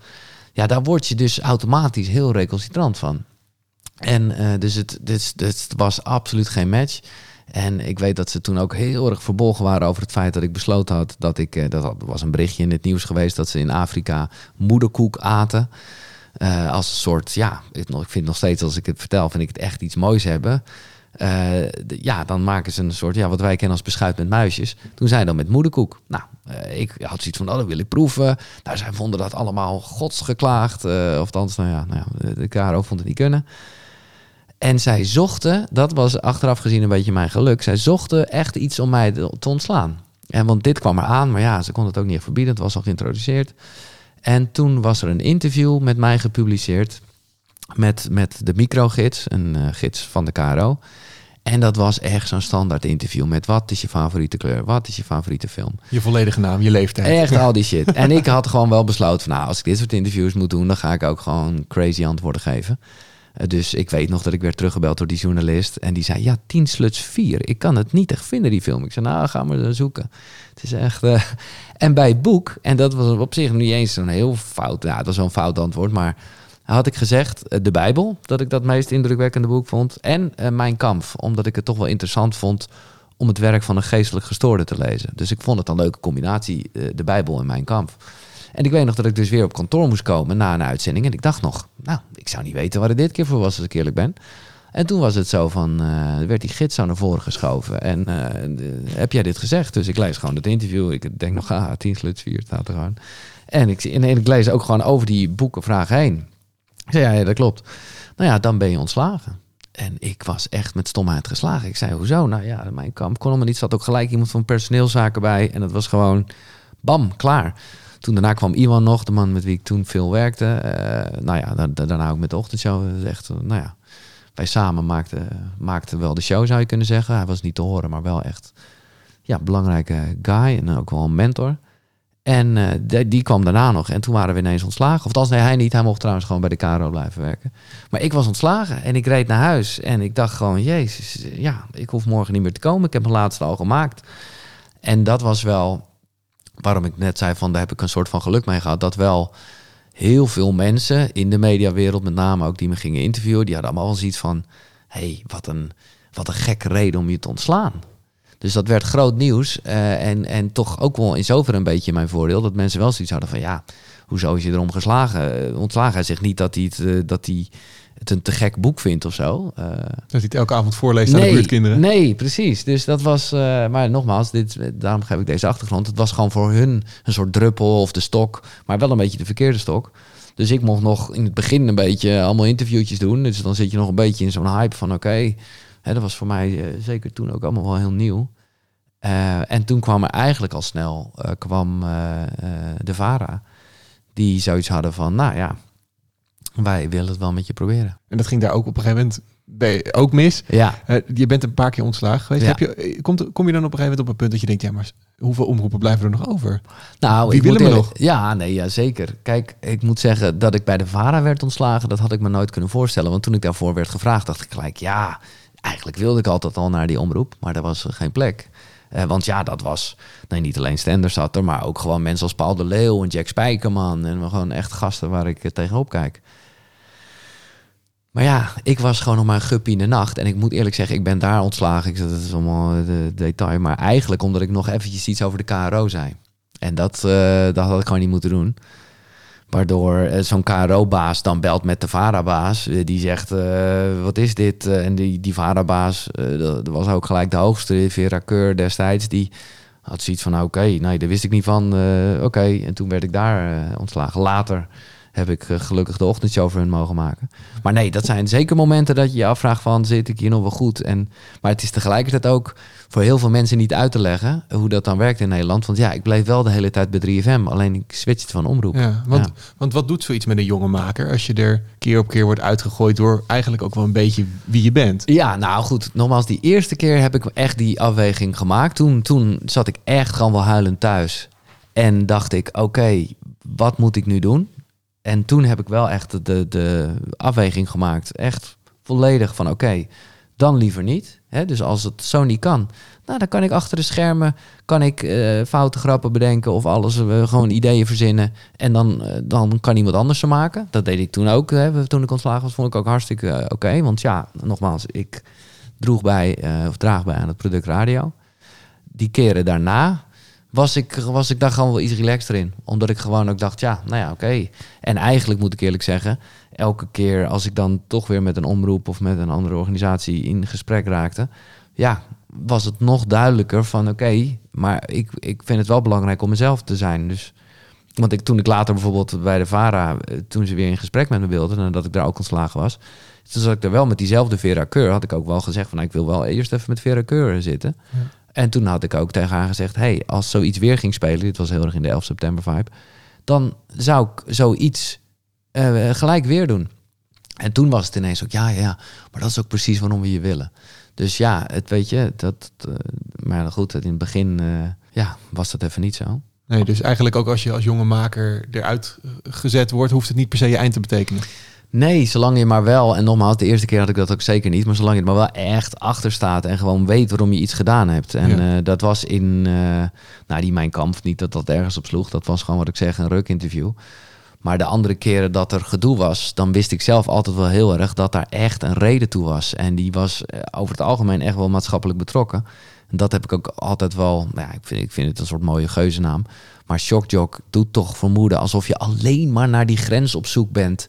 Ja, daar word je dus automatisch heel recalcitrant van. En eh, dus het, dit was absoluut geen match. En ik weet dat ze toen ook heel erg verbolgen waren over het feit dat ik besloten had dat ik, eh, dat was een berichtje in het nieuws geweest, dat ze in Afrika moederkoek aten. Eh, als een soort, ja, ik vind nog steeds als ik het vertel, vind ik het echt iets moois hebben. Eh, ja, dan maken ze een soort, ja, wat wij kennen als beschuit met muisjes. Toen zij dan met moederkoek. Nou, eh, ik had zoiets van, oh, dat wil ik proeven. Nou, zij vonden dat allemaal godsgeklaagd. eh of althans, nou ja, nou ja, de vond het niet kunnen. En zij zochten, dat was achteraf gezien een beetje mijn geluk. Zij zochten echt iets om mij te ontslaan. En want dit kwam er aan, maar ja, ze konden het ook niet verbieden. Het was al geïntroduceerd. En toen was er een interview met mij gepubliceerd. Met, met de microgids, een eh, gids van de KRO. En dat was echt zo'n standaard interview met wat is je favoriete kleur? Wat is je favoriete film? Je volledige naam, je leeftijd. Echt al die shit. [LAUGHS] En ik had gewoon wel besloten van nou, als ik dit soort interviews moet doen, dan ga ik ook gewoon crazy antwoorden geven. Eh, Dus ik weet nog dat ik werd teruggebeld door die journalist. En die zei, ja, 10 sluts 4. Ik kan het niet echt vinden, die film. Ik zei, nou, ga maar eh, zoeken. Het is echt... eh, [LAUGHS] En bij het boek, en dat was op zich niet eens een heel fout... Ja, dat was een fout antwoord, maar... Had ik gezegd eh, de Bijbel, dat ik dat meest indrukwekkende boek vond. En eh, Mijn Kamp, omdat ik het toch wel interessant vond om het werk van een geestelijk gestoorde te lezen. Dus ik vond het een leuke combinatie, eh, de Bijbel en Mijn Kamp. En ik weet nog dat ik dus weer op kantoor moest komen na een uitzending. En ik dacht nog, nou, ik zou niet weten waar het dit keer voor was, als ik eerlijk ben. En toen was het zo van, werd die gids zo naar voren geschoven. En heb jij dit gezegd? Dus ik lees gewoon het interview. Ik denk nog, ah, 10 sluts 4 staat er gewoon. En ik, zie- en ik lees ook gewoon over die boekenvragen heen. Ja, ja, dat klopt. Nou ja, dan ben je ontslagen. En ik was echt met stomheid geslagen. Ik zei, hoezo? Nou ja, mijn kamp kon helemaal niet. Zat ook gelijk iemand van personeelszaken bij. En dat was gewoon, bam, klaar. Toen daarna kwam Iwan nog, de man met wie ik toen veel werkte. Eh, nou ja, da- da- daarna ook met de ochtendshow. Is echt, nou ja, wij samen maakten, maakten wel de show, zou je kunnen zeggen. Hij was niet te horen, maar wel echt ja, belangrijke guy en ook wel een mentor. En eh, die, kwam daarna nog. En toen waren we ineens ontslagen. Of althans, nee, hij niet. Hij mocht trouwens gewoon bij de KRO blijven werken. Maar ik was ontslagen en ik reed naar huis. En ik dacht gewoon, jezus, ja, ik hoef morgen niet meer te komen. Ik heb mijn laatste al gemaakt. En dat was wel waarom ik net zei van, daar heb ik een soort van geluk mee gehad. Dat wel heel veel mensen in de mediawereld, met name ook die me gingen interviewen, die hadden allemaal wel zoiets van, hey, wat een, wat een gekke reden om je te ontslaan. Dus dat werd groot nieuws. eh, en, en toch ook wel in zover een beetje mijn voordeel. Dat mensen wel zoiets hadden van ja, hoezo is je erom geslagen? Eh, ontslagen. Hij zegt niet dat hij het, eh, dat hij het een te gek boek vindt of zo. Dat hij het elke avond voorleest aan de buurtkinderen. Nee, precies. Dus dat was, maar nogmaals, dit, daarom geef ik deze achtergrond. Het was gewoon voor hun een soort druppel of de stok, maar wel een beetje de verkeerde stok. Dus ik mocht nog in het begin een beetje allemaal interviewtjes doen. Dus dan zit je nog een beetje in zo'n hype van oké. Hè, dat was voor mij eh, zeker toen ook allemaal wel heel nieuw. Eh, en toen kwam er eigenlijk al snel eh, kwam, de VARA. Die zoiets hadden van, nou ja, wij willen het wel met je proberen. En dat ging daar ook op een gegeven moment bij- ook mis. Ja, je bent een paar keer ontslagen geweest. Ja. Heb je, komt, kom je dan op een gegeven moment op een punt dat je denkt, ja, maar hoeveel omroepen blijven er nog over? Nou, Wie ik moet willen we eerlijk- Ja, nee, ja, zeker. Kijk, ik moet zeggen dat ik bij de VARA werd ontslagen, dat had ik me nooit kunnen voorstellen. Want toen ik daarvoor werd gevraagd, dacht ik gelijk, ja, eigenlijk wilde ik altijd al naar die omroep, maar er was eh, geen plek. Eh, want ja, dat was nee, niet alleen Stenders zat er, maar ook gewoon mensen als Paul de Leeuw en Jack Spijkerman. En gewoon echt gasten waar ik eh, tegenop kijk. Maar ja, ik was gewoon nog maar een guppy in de nacht. En ik moet eerlijk zeggen, ik ben daar ontslagen. Ik dat is allemaal de detail. Maar eigenlijk omdat ik nog eventjes iets over de KRO zei. En dat, eh, dat had ik gewoon niet moeten doen. Waardoor eh, zo'n KRO-baas dan belt met de VARA-baas. eh, die zegt, eh, wat is dit? En die, die VARA-baas, dat, was ook gelijk de hoogste, Vera Keur destijds. Die had zoiets van, oké, nee, daar wist ik niet van. oké, en toen werd ik daar ontslagen. Later heb ik eh, gelukkig de ochtendshow voor hun mogen maken. Maar nee, dat zijn zeker momenten dat je je afvraagt van, zit ik hier nog wel goed? En, maar het is tegelijkertijd ook voor heel veel mensen niet uit te leggen hoe dat dan werkt in Nederland. Want ja, ik bleef wel de hele tijd bij 3FM, alleen ik switchte van omroep. Ja, want, Ja. want wat doet zoiets met een jonge maker als je er keer op keer wordt uitgegooid door eigenlijk ook wel een beetje wie je bent? Ja, nou goed, nogmaals, die eerste keer heb ik echt die afweging gemaakt. Toen, toen zat ik echt gewoon wel huilend thuis. En dacht ik, oké, wat moet ik nu doen? En toen heb ik wel echt de, de, afweging gemaakt. Echt volledig van, oké, dan liever niet. Dus als het zo niet kan, nou, dan kan ik achter de schermen... kan ik eh, foute grappen bedenken of alles, eh, gewoon ideeën verzinnen. En dan, eh, dan kan iemand anders ze maken. Dat deed ik toen ook. Hè? Toen ik ontslagen was, vond ik ook hartstikke oké. want ja, nogmaals, ik droeg bij, of draag bij aan het product radio. Die keren daarna was ik, was ik daar gewoon wel iets relaxter in. Omdat ik gewoon ook dacht, ja, nou ja, oké. En eigenlijk moet ik eerlijk zeggen, elke keer als ik dan toch weer met een omroep of met een andere organisatie in gesprek raakte, ja, was het nog duidelijker van oké, maar ik, ik vind het wel belangrijk om mezelf te zijn. Dus, want ik, toen ik later bijvoorbeeld bij de VARA, eh, toen ze weer in gesprek met me wilden, nadat ik daar ook ontslagen was, toen zat ik er wel met diezelfde Vera Keur, had ik ook wel gezegd van nou, ik wil wel eerst even met Vera Keur zitten. En toen had ik ook tegen haar gezegd, hey, als zoiets weer ging spelen, dit was heel erg in de 11 september vibe, dan zou ik zoiets eh, gelijk weer doen. En toen was het ineens ook, ja, ja, ja, maar dat is ook precies waarom we je willen. Dus ja, het weet je, dat, eh, maar goed, in het begin eh, ja, was dat even niet zo. Nee, dus eigenlijk ook als je als jonge maker eruit gezet wordt, hoeft het niet per se je eind te betekenen. Nee, zolang je maar wel, en nogmaals, de eerste keer had ik dat ook zeker niet, maar zolang je er maar wel echt achter staat en gewoon weet waarom je iets gedaan hebt. En Ja. eh, dat was in, eh, nou die Mijn Kamp, niet dat dat ergens op sloeg, dat was gewoon wat ik zeg, een ruk-interview. Maar de andere keren dat er gedoe was, dan wist ik zelf altijd wel heel erg dat daar echt een reden toe was. En die was eh, over het algemeen echt wel maatschappelijk betrokken. En dat heb ik ook altijd wel, nou ja, ik vind, ik vind het een soort mooie geuzennaam. Maar shockjock doet toch vermoeden alsof je alleen maar naar die grens op zoek bent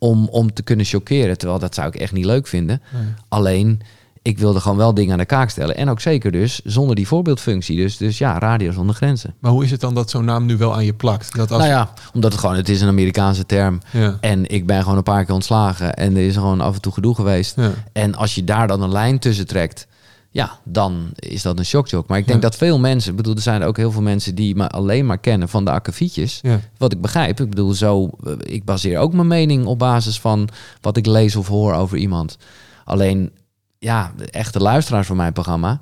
om, om te kunnen chockeren. Terwijl dat zou ik echt niet leuk vinden. Alleen, ik wilde gewoon wel dingen aan de kaak stellen. En ook zeker dus zonder die voorbeeldfunctie. Dus, dus ja, radio zonder grenzen. Maar hoe is het dan dat zo'n naam nu wel aan je plakt? Dat als, Nou ja, omdat het gewoon, het is een Amerikaanse term. ja. En ik ben gewoon een paar keer ontslagen. En er is gewoon af en toe gedoe geweest. Ja. En als je daar dan een lijn tussen trekt, ja, dan is dat een shockjock. Maar ik denk Ja. dat veel mensen, ik bedoel, er zijn ook heel veel mensen die me alleen maar kennen van de akkefietjes. Ja. Wat ik begrijp. Ik bedoel, zo, eh, ik baseer ook mijn mening op basis van wat ik lees of hoor over iemand. Alleen, ja, de echte luisteraars van mijn programma,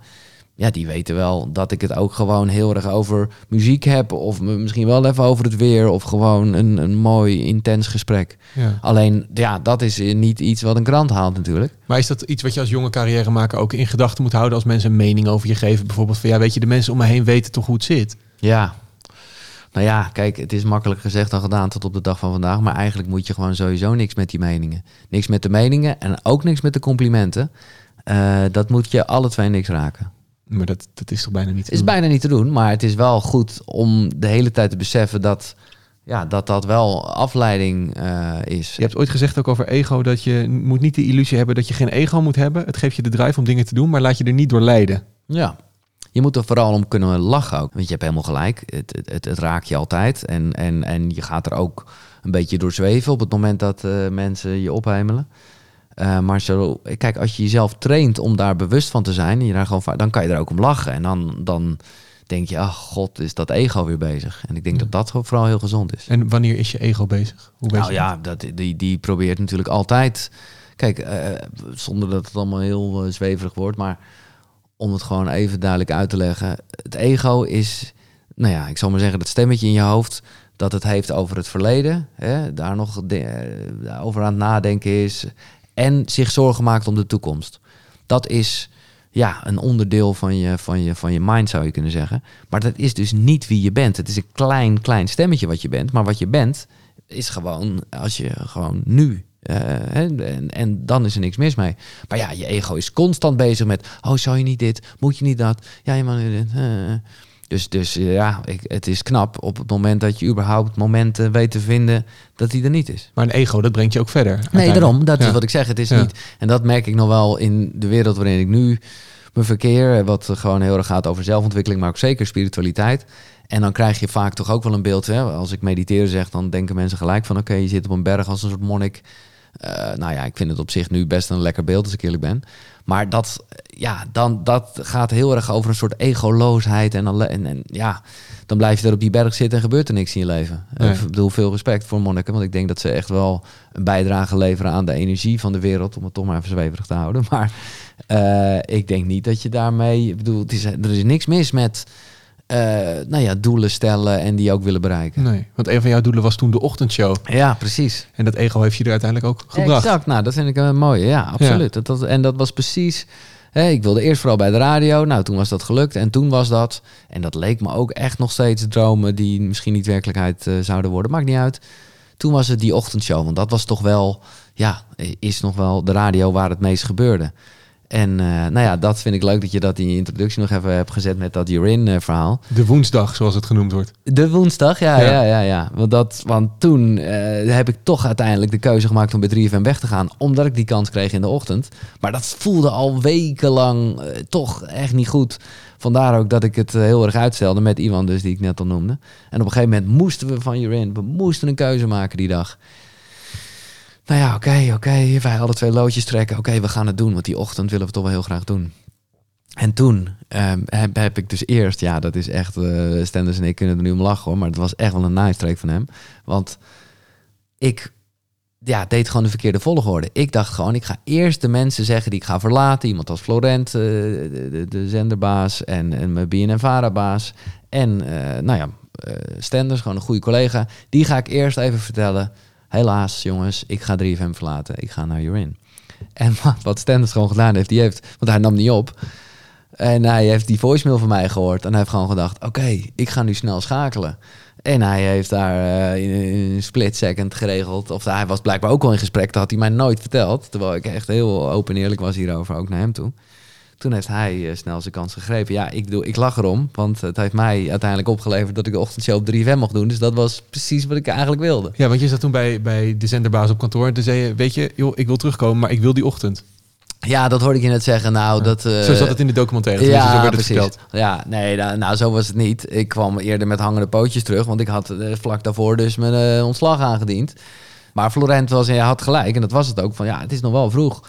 ja, die weten wel dat ik het ook gewoon heel erg over muziek heb. Of misschien wel even over het weer. Of gewoon een, een mooi, intens gesprek. Ja. Alleen, ja, dat is niet iets wat een krant haalt natuurlijk. Maar is dat iets wat je als jonge carrièremaker ook in gedachten moet houden als mensen een mening over je geven? Bijvoorbeeld van ja, weet je, de mensen om me heen weten toch hoe het zit. Ja. Nou ja, kijk, het is makkelijk gezegd dan gedaan tot op de dag van vandaag. Maar eigenlijk moet je gewoon sowieso niks met die meningen. Niks met de meningen en ook niks met de complimenten. Eh, dat moet je alle twee niks raken. Maar dat, dat is toch bijna niet te Het is doen? bijna niet te doen, maar het is wel goed om de hele tijd te beseffen dat ja, dat, dat wel afleiding eh, is. Je hebt ooit gezegd ook over ego dat je moet niet de illusie hebben dat je geen ego moet hebben. Het geeft je de drive om dingen te doen, maar laat je er niet door leiden. Ja. Je moet er vooral om kunnen lachen ook. Want je hebt helemaal gelijk. Het, het, het, het raakt je altijd. En, en, en je gaat er ook een beetje door zweven op het moment dat eh, mensen je ophemelen. Eh, maar zo, kijk, als je jezelf traint om daar bewust van te zijn, en je daar gewoon, dan kan je er ook om lachen. En dan, dan denk je, ach god, is dat ego weer bezig. En ik denk dat dat vooral heel gezond is. En wanneer is je ego bezig? Hoe Nou ja, dat, die, die probeert natuurlijk altijd. Kijk, eh, zonder dat het allemaal heel eh, zweverig wordt, maar om het gewoon even duidelijk uit te leggen. Het ego is, nou ja, ik zal maar zeggen, dat stemmetje in je hoofd dat het heeft over het verleden, hè, daar nog de- over aan het nadenken is en zich zorgen maakt om de toekomst. Dat is ja, een onderdeel van je, van, je, van je mind, zou je kunnen zeggen. Maar dat is dus niet wie je bent. Het is een klein, klein stemmetje wat je bent. Maar wat je bent, is gewoon als je gewoon nu. eh, en, en dan is er niks mis mee. Maar ja, je ego is constant bezig met. Oh, zou je niet dit? Moet je niet dat? Ja, je eh, eh. Dus, dus eh, ja, ik, het is knap op het moment dat je überhaupt momenten weet te vinden dat die er niet is. Maar een ego, dat brengt je ook verder. Nee, daarom. Dat Ja. is wat ik zeg. Het is Ja. niet. En dat merk ik nog wel in de wereld waarin ik nu me verkeer. Wat gewoon heel erg gaat over zelfontwikkeling, maar ook zeker spiritualiteit. En dan krijg je vaak toch ook wel een beeld. Hè? Als ik mediteren zeg, dan denken mensen gelijk van... oké, je zit op een berg als een soort monnik. Eh, nou ja, ik vind het op zich nu best een lekker beeld, als ik eerlijk ben. Maar dat, ja, dan, dat gaat heel erg over een soort egoloosheid. En, alle- en, en ja, dan blijf je er op die berg zitten en gebeurt er niks in je leven. Nee. Ik bedoel, veel respect voor monniken. Want ik denk dat ze echt wel een bijdrage leveren aan de energie van de wereld. Om het toch maar even zweverig te houden. [LAUGHS] Maar eh, ik denk niet dat je daarmee... Ik bedoel, het is, er is niks mis met eh, nou ja, doelen stellen en die ook willen bereiken. Nee, want een van jouw doelen was toen de ochtendshow. Ja, precies. En dat ego heeft je er uiteindelijk ook gebracht. Exact, nou dat vind ik een mooie. Ja, absoluut. Dat, dat, en dat was precies... Hè, ik wilde eerst vooral bij de radio. Nou, toen was dat gelukt. En toen was dat... En dat leek me ook echt nog steeds dromen... die misschien niet werkelijkheid eh, zouden worden. Maakt niet uit. Toen was het die ochtendshow. Want dat was toch wel... Ja, is nog wel de radio waar het meest gebeurde. En eh, nou ja, dat vind ik leuk dat je dat in je introductie nog even hebt gezet... met dat You're verhaal. De woensdag, zoals het genoemd wordt. De woensdag, ja, Ja. ja, ja, ja. Want, dat, want toen eh, heb ik toch uiteindelijk de keuze gemaakt om bij 3FM weg te gaan. Omdat ik die kans kreeg in de ochtend. Maar dat voelde al wekenlang eh, toch echt niet goed. Vandaar ook dat ik het eh, heel erg uitstelde met Iwan dus, die ik net al noemde. En op een gegeven moment moesten we van Urin, we moesten een keuze maken die dag. Nou ja, oké, oké. Wij hadden twee loodjes trekken. Oké, we gaan het doen, want die ochtend willen we toch wel heel graag doen. En toen ehm, heb, ik dus eerst, ja, dat is echt, eh Stenders en ik kunnen er nu om lachen hoor, maar het was echt wel een naaistreek van hem. Want ik ja, deed gewoon de verkeerde volgorde. Ik dacht gewoon, ik ga eerst de mensen zeggen die ik ga verlaten. Iemand als Florent, eh, de, de, de zenderbaas en, en mijn BNN-Vara-baas. En eh, nou ja, Stenders, gewoon een goede collega. Die ga ik eerst even vertellen. Helaas jongens, ik ga 3FM verlaten. Ik ga naar Urin. En [LAUGHS] wat- Stenders gewoon gedaan heeft, die heeft, want hij nam niet op. En hij heeft die voicemail van mij gehoord. En hij heeft gewoon gedacht, oké, ik ga nu snel schakelen. En hij heeft daar eh, in een split second geregeld. Of hij was blijkbaar ook al in gesprek. Dat had hij mij nooit verteld. Terwijl ik echt heel open en eerlijk was hierover, ook naar hem toe. Toen heeft hij eh, snel zijn kans gegrepen. Ja, ik, bedoel, ik lach erom. Want het heeft mij uiteindelijk opgeleverd dat ik de ochtendshow op 3FM mocht doen. Dus dat was precies wat ik eigenlijk wilde. Ja, want je zat toen bij, bij de zenderbaas op kantoor. En toen zei je, weet je, joh, ik wil terugkomen, maar ik wil die ochtend. Ja, dat hoorde ik je net zeggen. Nou, dat... eh, zo zat het in de documentaire. tenminste, zo werd het verteld. Ja, nee, nou, nou, zo was het niet. Ik kwam eerder met hangende pootjes terug, want ik had eh, vlak daarvoor dus mijn eh, ontslag aangediend. Maar Florent was, ja, had gelijk, en dat was het ook, van ja, het is nog wel vroeg.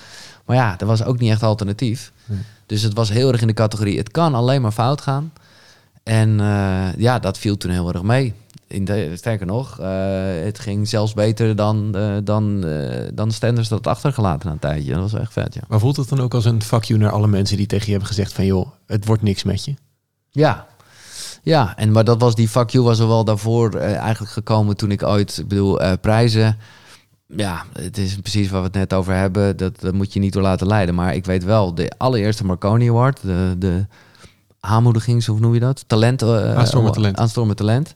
Maar ja, er was ook niet echt alternatief. Nee. Dus het was heel erg in de categorie, het kan alleen maar fout gaan. En eh, ja, dat viel toen heel erg mee. In de, sterker nog, eh, het ging zelfs beter dan, eh, dan, dan Stenders dat achtergelaten na een tijdje. Dat was echt vet, ja. Maar voelt het dan ook als een fuck you naar alle mensen die tegen je hebben gezegd van, joh, het wordt niks met je? Ja. Ja, en maar dat was die fuck you was er wel daarvoor eigenlijk gekomen toen ik ooit, ik bedoel, prijzen. Ja, het is precies waar we het net over hebben. Dat, dat moet je niet door laten leiden. Maar ik weet wel, de allereerste Marconi Award, de, de aanmoedigings, hoe noem je dat? Talent. Aanstormend talent. Aanstormend talent.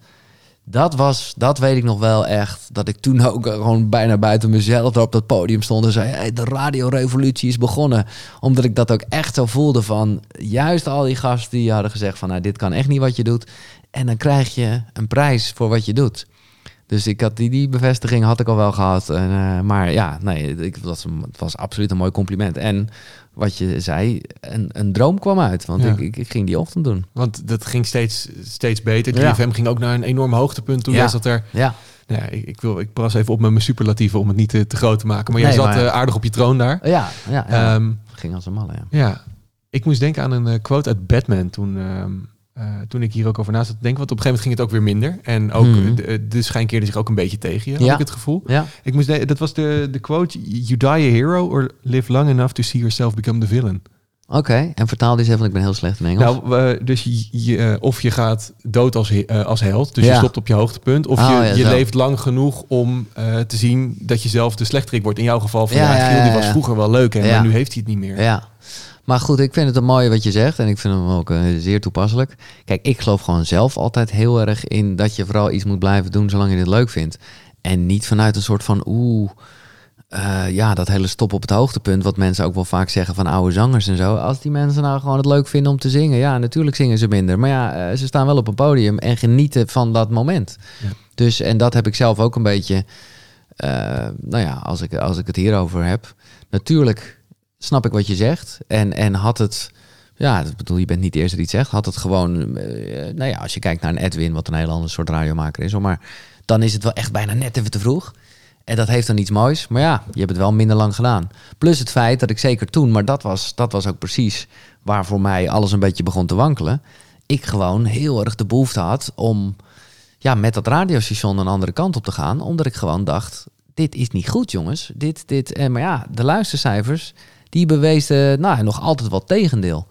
Dat was, dat weet ik nog wel echt. Dat ik toen ook gewoon bijna buiten mezelf op dat podium stond en zei: hey, de radiorevolutie is begonnen. Omdat ik dat ook echt zo voelde van juist al die gasten die hadden gezegd van nou, dit kan echt niet wat je doet. En dan krijg je een prijs voor wat je doet. Dus ik had die, die bevestiging had ik al wel gehad. En, eh, maar ja, nee, ik, dat was, het was absoluut een mooi compliment. En wat je zei, een, een droom kwam uit. Want Ja. ik, ik, ik ging die ochtend doen. Want dat ging steeds, steeds beter. 3FM Ja. ging ook naar een enorm hoogtepunt. Toen Ja. jij zat er... Ja, Nou ja, ik, ik, wil, ik pas even op met mijn superlatieven om het niet te, te groot te maken. Maar jij Nee, zat maar- eh, aardig op je troon daar. ja, ja. ja. Ehm, ging als een malle, ja. ja, ik moest denken aan een eh, quote uit Batman toen, ehm, eh, toen ik hier ook over na zat te denken. Want op een gegeven moment ging het ook weer minder. En ook Mhm. de, de schijn keerde zich ook een beetje tegen je, had Ja. ik het gevoel. Ja, Ik moest dat was de, de quote, you die a hero or live long enough to see yourself become the villain. oké. En vertaal die eens even, want ik ben heel slecht in Engels. Nou, eh, dus je, je, eh, of je gaat dood als, eh, als held, dus je stopt op je hoogtepunt. Of Oh, je, ja, je leeft lang genoeg om eh, te zien dat je zelf de slechterik wordt. In jouw geval van, Ja, die was vroeger wel leuk, hè, maar nu heeft hij het niet meer. Ja. Maar goed, ik vind het een mooie wat je zegt. En ik vind hem ook eh, zeer toepasselijk. Kijk, ik geloof gewoon zelf altijd heel erg in dat je vooral iets moet blijven doen zolang je het leuk vindt. En niet vanuit een soort van oeh. eh, ja, dat hele stop op het hoogtepunt, wat mensen ook wel vaak zeggen van oude zangers en zo. Als die mensen nou gewoon het leuk vinden om te zingen, ja, natuurlijk zingen ze minder. Maar ja, eh, ze staan wel op een podium en genieten van dat moment. Ja. Dus, en dat heb ik zelf ook een beetje, eh, nou ja, als ik, als ik het hierover heb. Natuurlijk snap ik wat je zegt. En, en had het, ja, ik bedoel, je bent niet de eerste die het zegt. Had het gewoon, eh, nou ja, als je kijkt naar een Edwin, wat een heel ander soort radiomaker is, maar dan is het wel echt bijna net even te vroeg. En dat heeft dan iets moois. Maar ja, je hebt het wel minder lang gedaan. Plus het feit dat ik zeker toen, maar dat was, dat was ook precies waar voor mij alles een beetje begon te wankelen. Ik gewoon heel erg de behoefte had om ja, met dat radiostation een andere kant op te gaan. Omdat ik gewoon dacht, dit is niet goed jongens. Dit, dit, en maar ja, de luistercijfers, die bewezen nou, nog altijd wel tegendeel.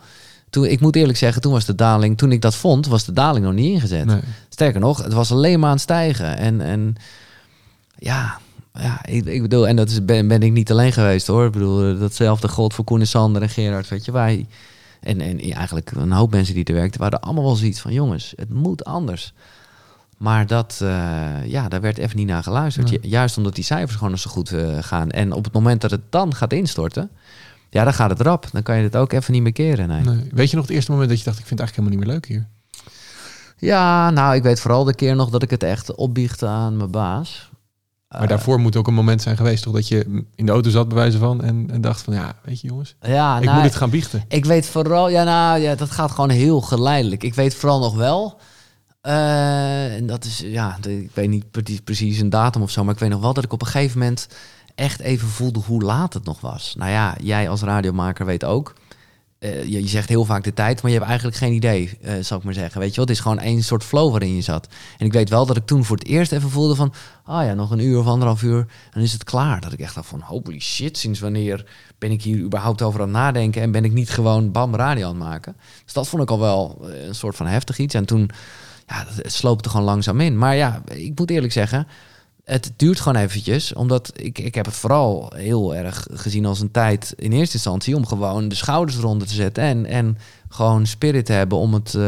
Toen, ik moet eerlijk zeggen, toen was de daling, toen ik dat vond, was de daling nog niet ingezet. Nee. Sterker nog, het was alleen maar aan het stijgen. En, en ja, ja ik, ik bedoel, en dat is, ben, ben ik niet alleen geweest hoor. Ik bedoel, datzelfde gold voor Koen en Sander en Gerard, weet je. Wij, en, en eigenlijk een hoop mensen die er werkten, waren allemaal wel zoiets van, jongens, het moet anders. Maar dat, eh, ja, daar werd even niet naar geluisterd. Nee. Juist omdat die cijfers gewoon zo goed eh, gaan. En op het moment dat het dan gaat instorten, ja, dan gaat het rap. Dan kan je het ook even niet meer keren. Nee. Nee. Weet je nog het eerste moment dat je dacht, ik vind het eigenlijk helemaal niet meer leuk hier? Ja, nou, ik weet vooral de keer nog dat ik het echt opbiechte aan mijn baas. Maar Eh, daarvoor moet ook een moment zijn geweest, toch? Dat je in de auto zat, bij wijze van, en, en dacht van, ja, weet je jongens, ja, ik nou, moet het gaan biechten. Ik weet vooral, ja, nou, ja, dat gaat gewoon heel geleidelijk. Ik weet vooral nog wel, eh, en dat is, ja, ik weet niet precies een datum of zo, maar ik weet nog wel dat ik op een gegeven moment echt even voelde hoe laat het nog was. Nou ja, jij als radiomaker weet ook. eh, je, zegt heel vaak de tijd, maar je hebt eigenlijk geen idee, eh zal ik maar zeggen. Weet je wel, het is gewoon één soort flow waarin je zat. En ik weet wel dat ik toen voor het eerst even voelde van, ah ja, nog een uur of anderhalf uur, dan is het klaar. Dat ik echt dacht van, holy shit, sinds wanneer ben ik hier überhaupt over aan het nadenken en ben ik niet gewoon bam radio aan het maken. Dus dat vond ik al wel eh, een soort van heftig iets. En toen, ja, het sloopte gewoon langzaam in. Maar ja, ik moet eerlijk zeggen, het duurt gewoon eventjes. Omdat ik, ik heb het vooral heel erg gezien als een tijd in eerste instantie om gewoon de schouders eronder te zetten. En, en gewoon spirit te hebben om het, eh,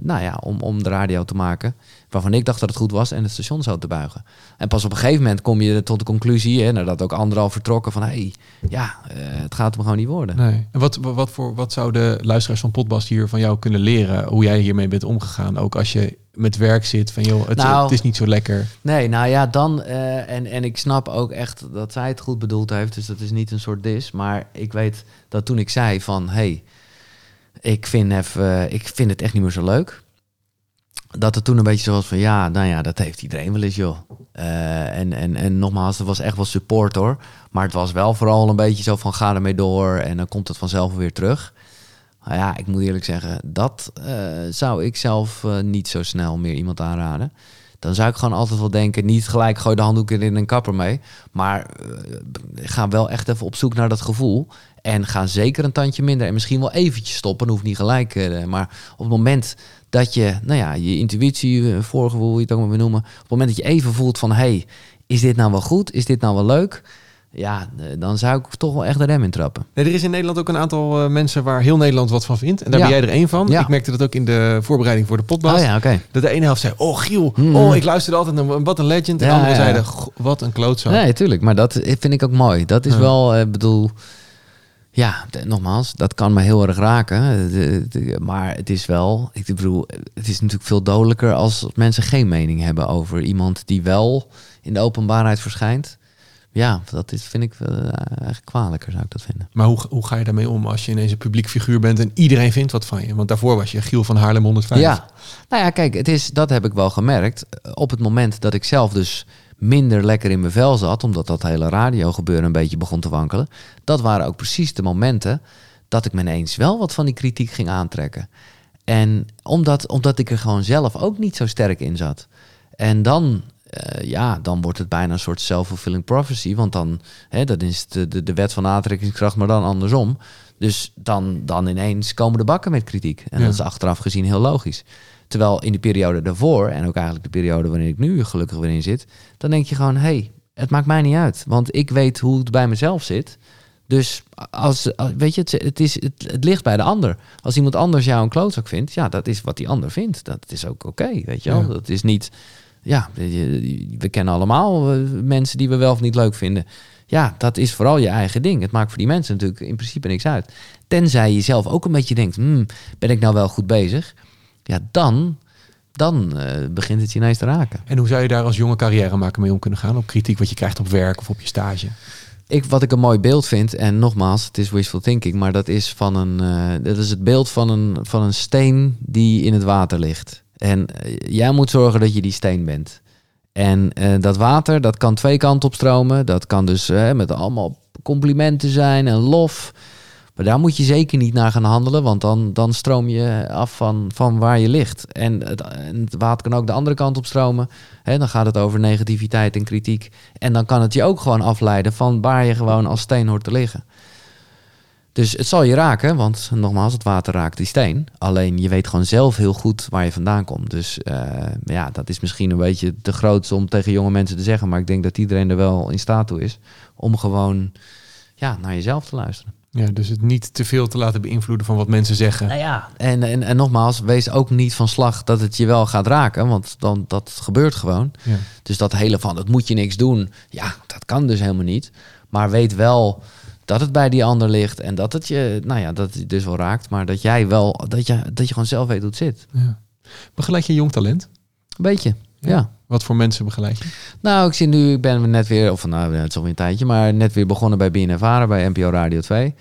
nou ja, om, om de radio te maken. Waarvan ik dacht dat het goed was en het station zo te buigen. En pas op een gegeven moment kom je tot de conclusie, hè, nadat ook anderen al vertrokken, van hé, hey, ja, eh, het gaat hem gewoon niet worden. Nee. En wat, wat, voor, wat zouden luisteraars van Potbast hier van jou kunnen leren? Hoe jij hiermee bent omgegaan? Ook als je met werk zit, van joh, het, Nou, het is niet zo lekker. Nee, nou ja, dan. eh, en, en ik snap ook echt dat zij het goed bedoeld heeft. Dus dat is niet een soort dis. Maar ik weet dat toen ik zei van... hey, ik, vind even, ik vind het echt niet meer zo leuk. Dat het toen een beetje zo was van... Ja, nou ja, dat heeft iedereen wel eens, joh. Eh, en, en, en nogmaals, het was echt wel support, hoor. Maar het was wel vooral een beetje zo van... Ga ermee door en dan komt het vanzelf weer terug. Nou ja, ik moet eerlijk zeggen... Dat eh, zou ik zelf eh, niet zo snel meer iemand aanraden dan zou ik gewoon altijd wel denken, niet gelijk gooi de handdoek erin en kapper mee. Maar eh, ga wel echt even op zoek naar dat gevoel. En ga zeker een tandje minder. En misschien wel eventjes stoppen, hoeft niet gelijk. maar op het moment dat je, nou ja, je intuïtie, voorgevoel, hoe je het ook maar wil noemen. Op het moment dat je even voelt van, hey, is dit nou wel goed? Is dit nou wel leuk? Ja, eh, dan zou ik toch wel echt de rem in trappen. Nee, er is in Nederland ook een aantal eh, mensen waar heel Nederland wat van vindt. En daar Ja. ben jij er één van. Ja. Ik merkte dat ook in de voorbereiding voor de podcast. Oh ja. Dat de ene helft zei, oh Giel, Mm. oh ik luisterde altijd naar wat een legend. En de andere zeiden, "Goh, wat een klootzak. Nee, tuurlijk. Maar dat vind ik ook mooi. Dat is wel, ik bedoel... Ja, nogmaals, dat kan me heel erg raken. De- de- maar het is wel... Ik bedoel, het is natuurlijk veel dodelijker als mensen geen mening hebben over iemand die wel in de openbaarheid verschijnt. Ja, dat is, vind ik eh, eigenlijk kwalijker, zou ik dat vinden. Maar hoe, hoe ga je daarmee om als je ineens een publiek figuur bent en iedereen vindt wat van je? Want daarvoor was je Giel van Haarlem 105. Ja, nou ja, kijk, het is, dat heb ik wel gemerkt. Op het moment dat ik zelf dus minder lekker in mijn vel zat, omdat dat hele radiogebeuren een beetje begon te wankelen, dat waren ook precies de momenten dat ik me ineens wel wat van die kritiek ging aantrekken. En omdat, omdat ik er gewoon zelf ook niet zo sterk in zat. En dan, eh, ja, dan wordt het bijna een soort self-fulfilling prophecy. Want dan, hè, dat is de, de, de wet van aantrekkingskracht, maar dan andersom. Dus dan, dan ineens komen de bakken met kritiek. En Ja. dat is achteraf gezien heel logisch. Terwijl in de periode daarvoor, en ook eigenlijk de periode waarin ik nu gelukkig weer in zit, dan denk je gewoon, hé, hey, het maakt mij niet uit. Want ik weet hoe het bij mezelf zit. Dus als, weet je, het, het, is, het, het ligt bij de ander. Als iemand anders jou een klootzak vindt, ja, dat is wat die ander vindt. Dat is ook oké, weet je wel. Ja. Dat is niet, ja, we kennen allemaal eh, mensen die we wel of niet leuk vinden. Ja, dat is vooral je eigen ding. Het maakt voor die mensen natuurlijk in principe niks uit. Tenzij je zelf ook een beetje denkt, hmm, ben ik nou wel goed bezig? Ja, dan, dan eh, begint het je ineens te raken. En hoe zou je daar als jonge carrièremaker mee om kunnen gaan? Op kritiek wat je krijgt op werk of op je stage? Ik, wat ik een mooi beeld vind, en nogmaals, het is wishful thinking, maar dat is van een. eh, dat is het beeld van een, van een steen die in het water ligt. En eh, jij moet zorgen dat je die steen bent. En eh, dat water, dat kan twee kanten op stromen. Dat kan dus eh, met allemaal complimenten zijn en lof. Maar daar moet je zeker niet naar gaan handelen, want dan, dan stroom je af van, van waar je ligt. En het, het water kan ook de andere kant op stromen. Hè, dan gaat het over negativiteit en kritiek. En dan kan het je ook gewoon afleiden van waar je gewoon als steen hoort te liggen. Dus het zal je raken, want nogmaals, het water raakt die steen. Alleen je weet gewoon zelf heel goed waar je vandaan komt. Dus eh, ja, dat is misschien een beetje te groot om tegen jonge mensen te zeggen. Maar ik denk dat iedereen er wel in staat toe is om gewoon ja, naar jezelf te luisteren. Ja, dus het niet te veel te laten beïnvloeden van wat mensen zeggen. Nou ja. En, en, en nogmaals, wees ook niet van slag dat het je wel gaat raken, want dan, dat gebeurt gewoon. Ja. Dus dat hele van, dat moet je niks doen. Ja, dat kan dus helemaal niet. Maar weet wel dat het bij die ander ligt en dat het je, nou ja, dat het dus wel raakt. Maar dat jij wel, dat je, dat je gewoon zelf weet hoe het zit. Ja. Begeleid je jong talent? Een beetje, Ja. ja. Wat voor mensen begeleid je? Nou, ik zie nu, ik ben net weer, of nou, het is alweer een tijdje, maar net weer begonnen bij BNNVARA, bij NPO Radio 2.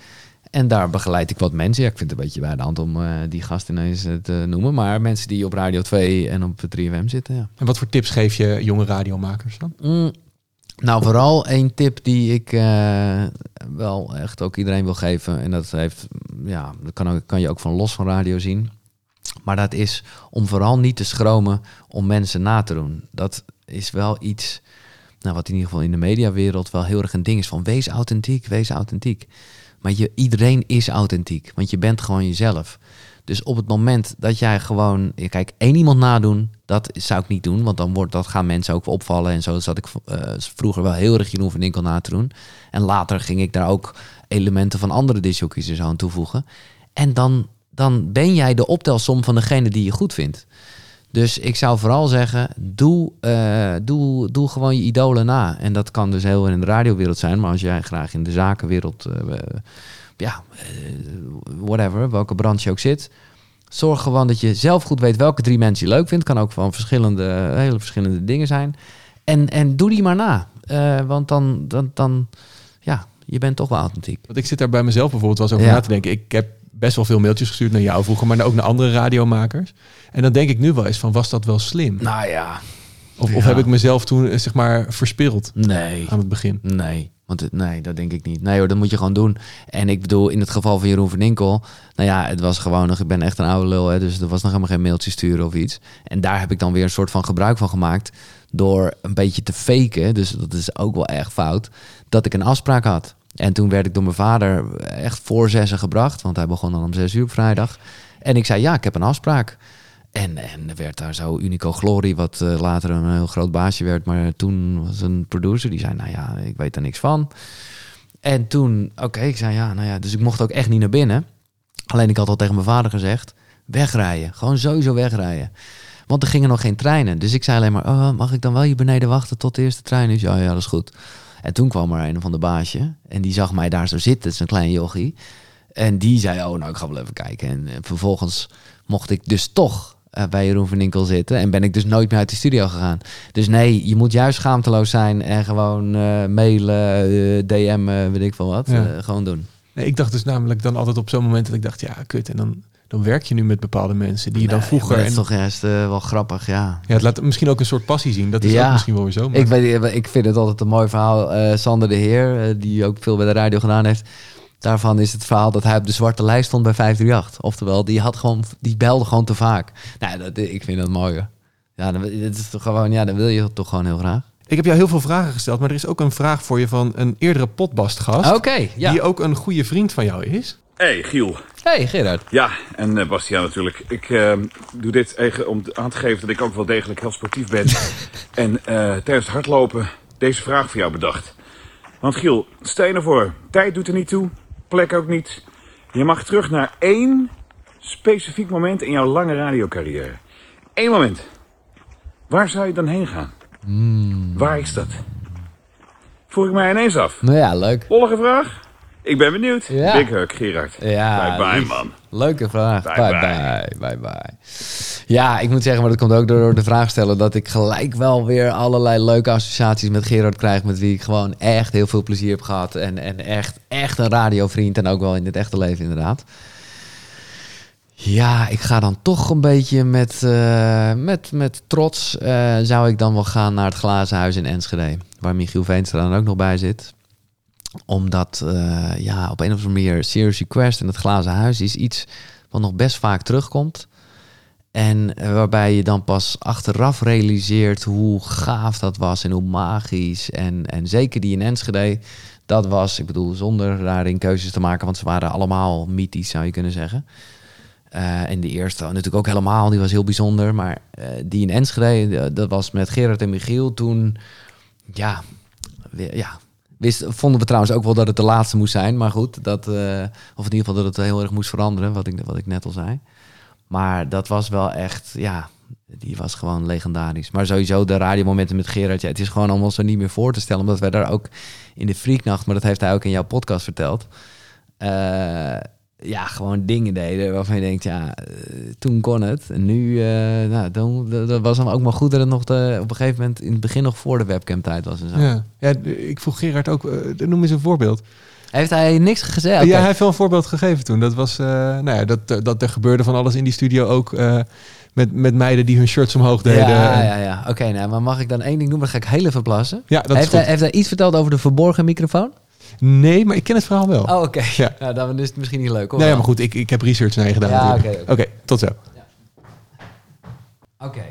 En daar begeleid ik wat mensen. Ja, ik vind het een beetje bij de hand om eh, die gast ineens eh, te noemen. Maar mensen die op Radio 2 en op 3FM zitten, ja. En wat voor tips geef je jonge radiomakers dan? Mm, nou, vooral één tip die ik eh, wel echt ook iedereen wil geven. En dat heeft, ja, dat kan, kan je ook van los van radio zien. Maar dat is om vooral niet te schromen om mensen na te doen. Dat is wel iets, nou, wat in ieder geval in de mediawereld wel heel erg een ding is. Van wees authentiek, wees authentiek. Maar je, iedereen is authentiek, want je bent gewoon jezelf. Dus op het moment dat jij gewoon, kijk, één iemand nadoen, dat zou ik niet doen, want dan wordt, dat gaan mensen ook opvallen en zo. zat ik eh, vroeger wel heel erg Jeroen van Inkel na te doen. En later ging ik daar ook elementen van andere discjockeys en zo aan toevoegen. En dan, dan ben jij de optelsom van degene die je goed vindt. Dus ik zou vooral zeggen, doe, eh, doe, doe gewoon je idolen na. En dat kan dus heel in de radiowereld zijn, maar als jij graag in de zakenwereld, eh, ja, eh, whatever, welke branche je ook zit, zorg gewoon dat je zelf goed weet welke drie mensen je leuk vindt. Kan ook van verschillende, hele verschillende dingen zijn. En, en doe die maar na. Want dan, dan, dan, ja, je bent toch wel authentiek. Want ik zit daar bij mezelf bijvoorbeeld wel eens over Ja. na te denken. Ik heb best wel veel mailtjes gestuurd naar jou vroeger, maar ook naar andere radiomakers. En dan denk ik nu wel eens van, was dat wel slim? Nou ja, Of, heb ik mezelf toen, eh, zeg maar, verspild nee. aan het begin? Nee, want nee, dat denk ik niet. Nee hoor, dat moet je gewoon doen. En ik bedoel, in het geval van Jeroen van Inkel, nou ja, het was gewoon nog, ik ben echt een oude lul, hè, dus er was nog helemaal geen mailtje sturen of iets. En daar heb ik dan weer een soort van gebruik van gemaakt door een beetje te faken, dus dat is ook wel echt fout, dat ik een afspraak had. En toen werd ik door mijn vader echt voor zessen gebracht, want hij begon dan om zes uur op vrijdag. En ik zei, ja, ik heb een afspraak. En, en er werd daar zo Unico Glory, wat eh, later een heel groot baasje werd. Maar toen was een producer die zei, nou ja, ik weet er niks van. En toen, oké, ik zei ja, nou ja, dus ik mocht ook echt niet naar binnen. Alleen ik had al tegen mijn vader gezegd, wegrijden. Gewoon sowieso wegrijden. Want er gingen nog geen treinen. Dus ik zei alleen maar, oh, mag ik dan wel hier beneden wachten tot de eerste trein is? Ja, ja, dat is goed. En toen kwam er een van de baasje. En die zag mij daar zo zitten, zo'n klein jochie. En die zei, oh, nou, ik ga wel even kijken. En, eh, vervolgens mocht ik dus toch uh, bij Jeroen van Inkel zitten. En ben ik dus nooit meer uit de studio gegaan. Dus nee, je moet juist schaamteloos zijn en gewoon uh, mailen, uh, DM, weet ik veel wat. Ja. gewoon doen. Nee, ik dacht dus namelijk dan altijd op zo'n moment dat ik dacht, ja, kut. En dan, dan werk je nu met bepaalde mensen die je dan Nee, vroeger... Dat En, is toch juist wel grappig, ja. ja, het laat misschien ook een soort passie zien. Dat is Ja. ook misschien wel weer zo. Maar... Ik, weet, ik vind het altijd een mooi verhaal. Eh, Sander de Heer, eh, die ook veel bij de radio gedaan heeft. Daarvan is het verhaal dat hij op de zwarte lijst stond bij 538. Oftewel, die, had gewoon, die belde gewoon te vaak. Nou, dat, ik vind dat mooi. Ja, dan, dat is toch gewoon, ja, dan wil je toch gewoon heel graag. Ik heb jou heel veel vragen gesteld, maar er is ook een vraag voor je van een eerdere potbastgast. Oké, ja. Die ook een goede vriend van jou is. Hey Giel. Hey Gerard. Ja, en eh, Bastiaan natuurlijk. Ik eh, doe dit even om aan te geven dat ik ook wel degelijk heel sportief ben. [LAUGHS] en eh, tijdens het hardlopen deze vraag voor jou bedacht. Want Giel, stel je nou voor, tijd doet er niet toe, plek ook niet. Je mag terug naar één specifiek moment in jouw lange radiocarrière. Eén moment. Waar zou je dan heen gaan? Waar is dat? Vroeg ik mij ineens af. Nou ja, leuk. Lollige vraag? Ik ben benieuwd. Ja. Big hug, Gerard. Ja, bye bye, lief. man. Leuke vraag. Bye, Bye bye. Bye bye. Ja, ik moet zeggen, maar dat komt ook door de vraag stellen dat ik gelijk wel weer allerlei leuke associaties met Gerard krijg, met wie ik gewoon echt heel veel plezier heb gehad. En, en echt, echt een radiovriend en ook wel in het echte leven inderdaad. Ja, ik ga dan toch een beetje met, eh, met, met trots. eh, zou ik dan wel gaan naar het Glazen Huis in Enschede. Waar Michiel Veenstra dan ook nog bij zit omdat eh, ja, op een of andere manier Serious Request en het glazen huis is iets wat nog best vaak terugkomt. En eh, waarbij je dan pas achteraf realiseert hoe gaaf dat was en hoe magisch. En, en zeker die in Enschede, dat was, ik bedoel, zonder daarin keuzes te maken, want ze waren allemaal mythisch, zou je kunnen zeggen. Eh, en de eerste natuurlijk ook helemaal, die was heel bijzonder. Maar die in Enschede, dat was met Gerard en Michiel toen, ja, ja Wist, vonden we trouwens ook wel dat het de laatste moest zijn. Maar goed, dat, eh, of in ieder geval dat het heel erg moest veranderen, wat ik, wat ik net al zei. Maar dat was wel echt, ja, die was gewoon legendarisch. Maar sowieso de radiomomenten met Gerard, ja, het is gewoon allemaal zo niet meer voor te stellen. Omdat wij daar ook in de Freaknacht, maar dat heeft hij ook in jouw podcast verteld. eh, ja, gewoon dingen deden waarvan je denkt, ja, eh, toen kon het. En nu, eh, nou, dan, dat was dan ook maar goed dat het nog de, op een gegeven moment in het begin nog voor de webcam tijd was en zo. Ja. ja, ik vroeg Gerard ook, eh, noem eens een voorbeeld. Heeft hij niks gezegd? Ja, hij heeft wel een voorbeeld gegeven toen. Dat was, nou ja, dat, dat er gebeurde van alles in die studio ook met, met meiden die hun shirts omhoog deden. Ja, ja, ja. Oké, nou, maar mag ik dan één ding noemen? Dan ga ik heel even plassen. Ja, dat is heeft, hij, goed. heeft hij iets verteld over de verborgen microfoon? Nee, maar ik ken het verhaal wel. Oh, oké. Ja. [LAUGHS] Nou, dan is het misschien niet leuk, hoor. nee, maar goed, ik, ik heb research naar je gedaan. Ja, oké, oké. tot zo. Oké.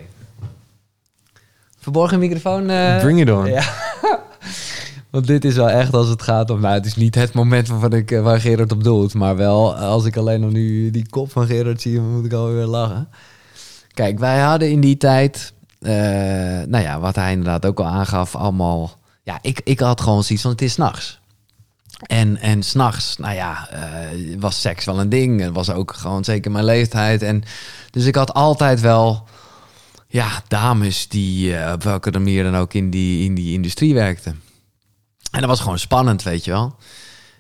Verborgen microfoon? eh, Bring it on. Ja. [LAUGHS] Want dit is wel echt als het gaat om... Nou, het is niet het moment waarvan ik, eh, waar Gerard op doelt. Maar wel, eh, als ik alleen nog nu die kop van Gerard zie... dan moet ik alweer lachen. Kijk, wij hadden in die tijd... nou ja, wat hij inderdaad ook al aangaf, allemaal... Ja, ik, ik had gewoon zoiets van, het is s'nachts. En, en s'nachts, nou ja, eh, was seks wel een ding. Het was ook gewoon zeker mijn leeftijd. En, dus ik had altijd wel ja, dames die eh, op welke manier dan ook in die, in die industrie werkten. En dat was gewoon spannend, weet je wel.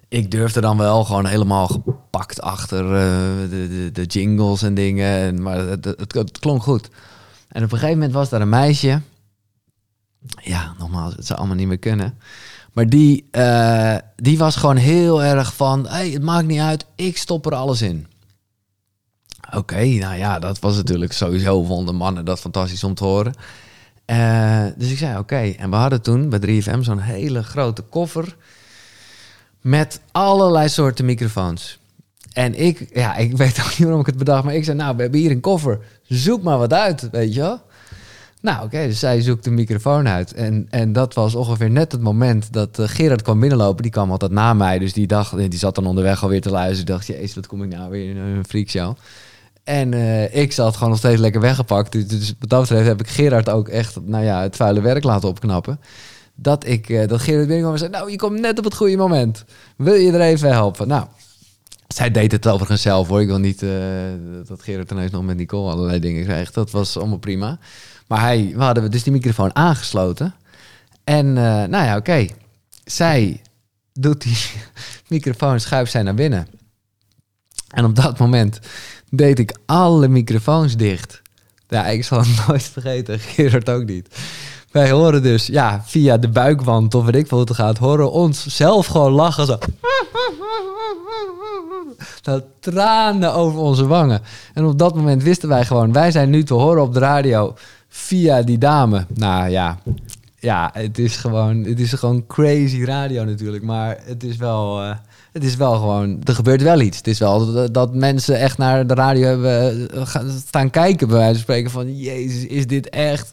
Ik durfde dan wel gewoon helemaal gepakt achter eh, de, de, de jingles en dingen. En, maar het, het, het klonk goed. En op een gegeven moment was daar een meisje. Ja, nogmaals, het zou allemaal niet meer kunnen. Maar die, eh, die was gewoon heel erg van... Hey, het maakt niet uit, ik stop er alles in. Oké, nou ja, dat was natuurlijk sowieso vonden mannen dat fantastisch om te horen. Eh, dus ik zei oké. En we hadden toen bij 3FM zo'n hele grote koffer met allerlei soorten microfoons. En ik, ja, ik [LAUGHS] weet ook niet waarom ik het bedacht, maar ik zei nou, we hebben hier een koffer, zoek maar wat uit, weet je wel. Nou oké, dus zij zoekt de microfoon uit. En, en dat was ongeveer net het moment dat eh, Gerard kwam binnenlopen. Die kwam altijd na mij, dus die, dacht, die zat dan onderweg alweer te luisteren. Ik dacht, jezus, wat kom ik nou weer in een freakshow. En eh, ik zat gewoon nog steeds lekker weggepakt. Dus, dus wat dat betreft heb ik Gerard ook echt nou ja, het vuile werk laten opknappen. Dat, ik, eh, dat Gerard binnenkwam en zei... Nou, je komt net op het goede moment. Wil je er even helpen? Nou, zij deed het overigens zelf hoor. Ik wil niet eh, dat Gerard ineens nog met Nicole allerlei dingen krijgt. Dat was allemaal prima. Maar hij, we hadden dus die microfoon aangesloten. En eh, nou ja, oké. Zij doet die [LAUGHS] microfoon, schuift zij naar binnen. En op dat moment deed ik alle microfoons dicht. Ja, ik zal het [LAUGHS] nooit vergeten. Gerard ook niet. Wij horen dus, ja, via de buikwand of weet ik veel horen ons zelf gewoon lachen. Zo. [LAUGHS] Dat tranen over onze wangen. En op dat moment wisten wij gewoon, wij zijn nu te horen op de radio via die dame. Nou ja, ja het is gewoon, het is gewoon crazy radio natuurlijk. Maar het is wel, eh, het is wel gewoon, er gebeurt wel iets. Het is wel dat, mensen echt naar de radio hebben eh, gaan staan kijken, bij wijze van spreken van, jezus, is dit echt?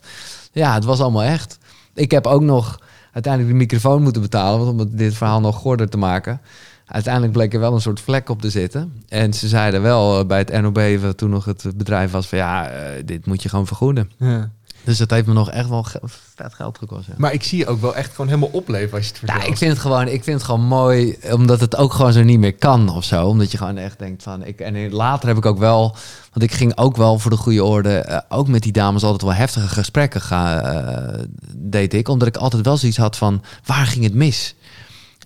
Ja, het was allemaal echt. Ik heb ook nog uiteindelijk de microfoon moeten betalen, want om dit verhaal nog gorder te maken. Uiteindelijk bleek er wel een soort vlek op te zitten. En ze zeiden wel eh, bij het NOB, wat toen nog het bedrijf was, van ja, eh, dit moet je gewoon vergoeden. Ja. Dus dat heeft me nog echt wel ge- vet geld gekost. Ja. Maar ik zie je ook wel echt gewoon helemaal opleven als je het vertelt. Ja, ik vind het gewoon, ik vind het gewoon mooi, omdat het ook gewoon zo niet meer kan of zo. Omdat je gewoon echt denkt van, ik, en later heb ik ook wel, want ik ging ook wel voor de goede orde, eh, ook met die dames altijd wel heftige gesprekken gaan, eh, deed ik, omdat ik altijd wel zoiets had van, waar ging het mis?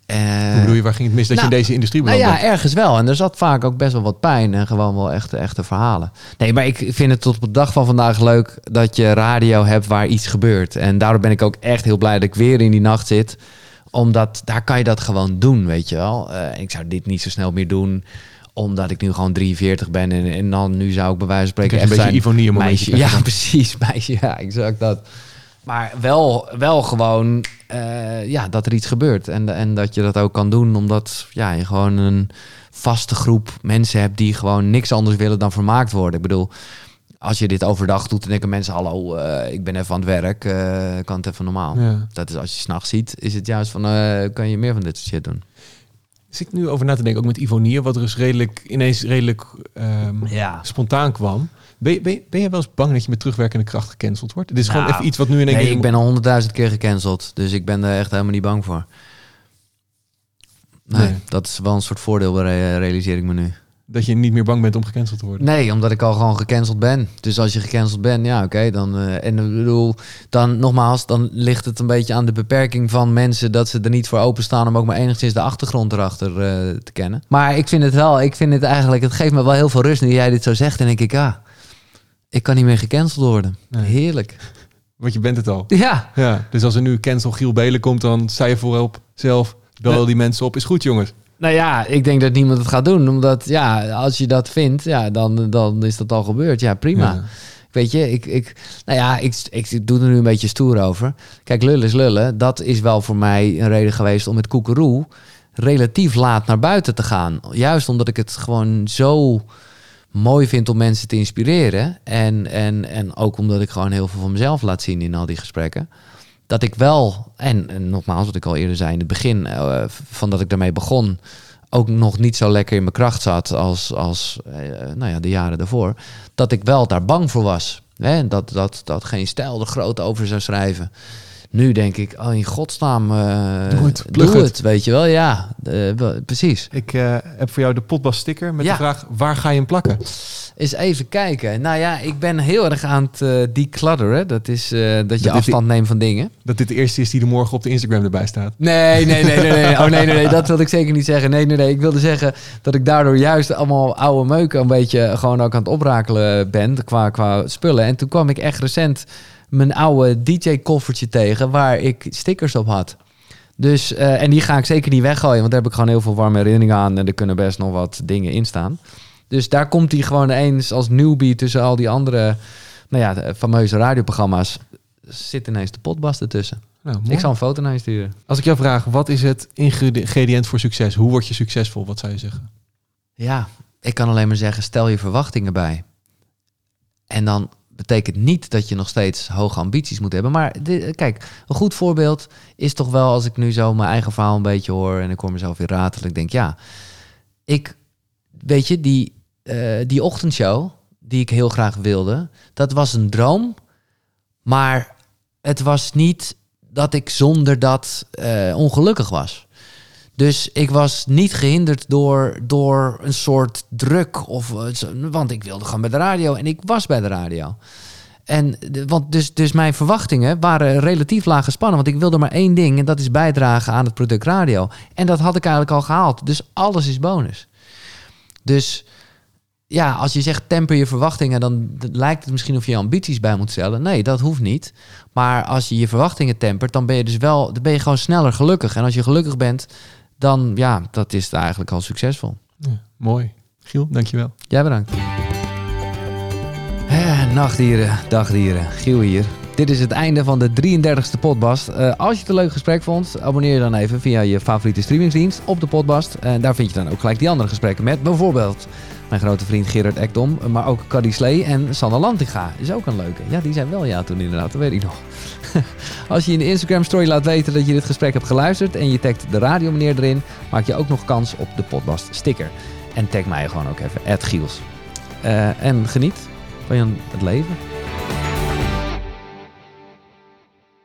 Eh, Hoe bedoel je, waar ging het mis dat nou, je in deze industrie nou beland ja, bent? ergens wel. En er zat vaak ook best wel wat pijn en gewoon wel echte, echte verhalen. Nee, maar ik vind het tot op de dag van vandaag leuk dat je radio hebt waar iets gebeurt. En daardoor ben ik ook echt heel blij dat ik weer in die nacht zit. Omdat daar kan je dat gewoon doen, weet je wel. Eh, ik zou dit niet zo snel meer doen omdat ik nu gewoon 43 ben en, en dan nu zou ik bij wijze van spreken echt een beetje zijn momentje meisje. [LAUGHS] Ja, precies, meisje. Ja, exact dat. Maar wel, wel gewoon eh, ja, dat er iets gebeurt. En, en dat je dat ook kan doen omdat ja, je gewoon een vaste groep mensen hebt die gewoon niks anders willen dan vermaakt worden. Ik bedoel, als je dit overdag doet, dan denken mensen: hallo, eh, ik ben even aan het werk, eh, kan het even normaal. Ja. Dat is als je s'nachts ziet, is het juist van: kan je meer van dit soort shit doen? Zit ik nu over na te denken, ook met Ivonier, wat er dus redelijk, ineens redelijk ehm, Ja. spontaan kwam. Ben je, ben, ben je wel eens bang dat je met terugwerkende kracht gecanceld wordt? Dit is gewoon Nou, even iets wat nu in één Nee, keer... ik ben al honderdduizend keer gecanceld, dus ik ben er echt helemaal niet bang voor. Nee, Nee. dat is wel een soort voordeel, re- realiseer ik me nu. Dat je niet meer bang bent om gecanceld te worden. Nee, omdat ik al gewoon gecanceld ben. Dus als je gecanceld bent, ja, oké, dan. eh, en ik bedoel, dan nogmaals, dan ligt het een beetje aan de beperking van mensen dat ze er niet voor openstaan om ook maar enigszins de achtergrond erachter eh, te kennen. Maar ik vind het wel, ik vind het eigenlijk, het geeft me wel heel veel rust nu jij dit zo zegt. En denk ik, ja, ik kan niet meer gecanceld worden. Nee. Heerlijk. Want je bent het al. Ja, Ja, dus als er nu cancel Giel Belen komt, dan sta je voorop zelf. Bel al die mensen op. Is goed, jongens. nou ja, ik denk dat niemand het gaat doen. Omdat, ja, als je dat vindt, ja, dan, dan is dat al gebeurd. Ja, prima. Ja. Weet je, ik, ik, nou ja, ik, ik doe er nu een beetje stoer over. Kijk, lullen is lullen. Dat is wel voor mij een reden geweest om met Koekeroe relatief laat naar buiten te gaan. Juist omdat ik het gewoon zo mooi vind om mensen te inspireren. En, en, en ook omdat ik gewoon heel veel van mezelf laat zien in al die gesprekken. Dat ik wel, en, nogmaals wat ik al eerder zei in het begin, eh, van dat ik daarmee begon, ook nog niet zo lekker in mijn kracht zat als, als eh, nou ja, de jaren daarvoor. Dat ik wel daar bang voor was. Hè? Dat, dat, dat geen stijl er groot over zou schrijven. Nu denk ik, oh in godsnaam, eh, Doe het, doe het. het. weet je wel. Ja, eh, precies. Ik eh, heb voor jou de potbas sticker met Ja. de vraag, waar ga je hem plakken? Eens even kijken. Nou ja, ik ben heel erg aan het declutteren. Dat is eh, dat je afstand neemt van dingen. Dat dit de eerste is die er morgen op de Instagram erbij staat. Nee, nee, nee, nee, nee. [LAUGHS] Oh nee, nee, nee. Dat wilde ik zeker niet zeggen. Nee, nee, nee. Ik wilde zeggen dat ik daardoor juist allemaal oude meuken een beetje gewoon ook aan het oprakelen ben qua, qua spullen. En toen kwam ik echt recent mijn oude DJ-koffertje tegen waar ik stickers op had. Dus, eh, en die ga ik zeker niet weggooien, want daar heb ik gewoon heel veel warme herinneringen aan en er kunnen best nog wat dingen in staan. Dus daar komt hij gewoon eens als newbie tussen al die andere, nou ja, fameuze radioprogramma's. Zit ineens de potbast ertussen. Nou. Ik zal een foto naar je sturen. Als ik jou vraag, wat is het ingrediënt voor succes? Hoe word je succesvol? Wat zou je zeggen? Ja, ik kan alleen maar zeggen, stel je verwachtingen bij. En dan betekent niet dat je nog steeds hoge ambities moet hebben. Maar kijk, een goed voorbeeld is toch wel als ik nu zo mijn eigen verhaal een beetje hoor en ik hoor mezelf weer ratelen. Ik denk, ja, ik, weet je, die, eh, die ochtendshow, die ik heel graag wilde. Dat was een droom, maar het was niet dat ik zonder dat eh, ongelukkig was. Dus ik was niet gehinderd door, door een soort druk. Of, eh, want ik wilde gewoon bij de radio en ik was bij de radio. En want dus, dus mijn verwachtingen waren relatief laag gespannen. Want ik wilde maar één ding en dat is bijdragen aan het product radio. En dat had ik eigenlijk al gehaald. Dus alles is bonus. Dus ja, als je zegt temper je verwachtingen, dan lijkt het misschien of je ambities bij moet stellen. Nee, dat hoeft niet. Maar als je je verwachtingen tempert, dan ben je dus wel, dan ben je gewoon sneller gelukkig. En als je gelukkig bent, dan ja, dat is eigenlijk al succesvol. Ja, mooi. Giel, dankjewel. Jij bedankt. Eh, nachtdieren, dagdieren, Giel hier. Dit is het einde van de 33ste Podbast. Eh, als je het een leuk gesprek vond, abonneer je dan even via je favoriete streamingsdienst op de Podbast. En daar vind je dan ook gelijk die andere gesprekken met bijvoorbeeld mijn grote vriend Gerard Ekdom, maar ook Caddy Slee en Sanne Lantinga. Is ook een leuke. Ja, die zijn wel ja toen inderdaad, dat weet ik nog. [LAUGHS] Als je in de Instagram story laat weten dat je dit gesprek hebt geluisterd en je tagt de radiomeneer erin, maak je ook nog kans op de Podbast sticker. En tag mij gewoon ook even, Giels. Eh, en geniet van het leven.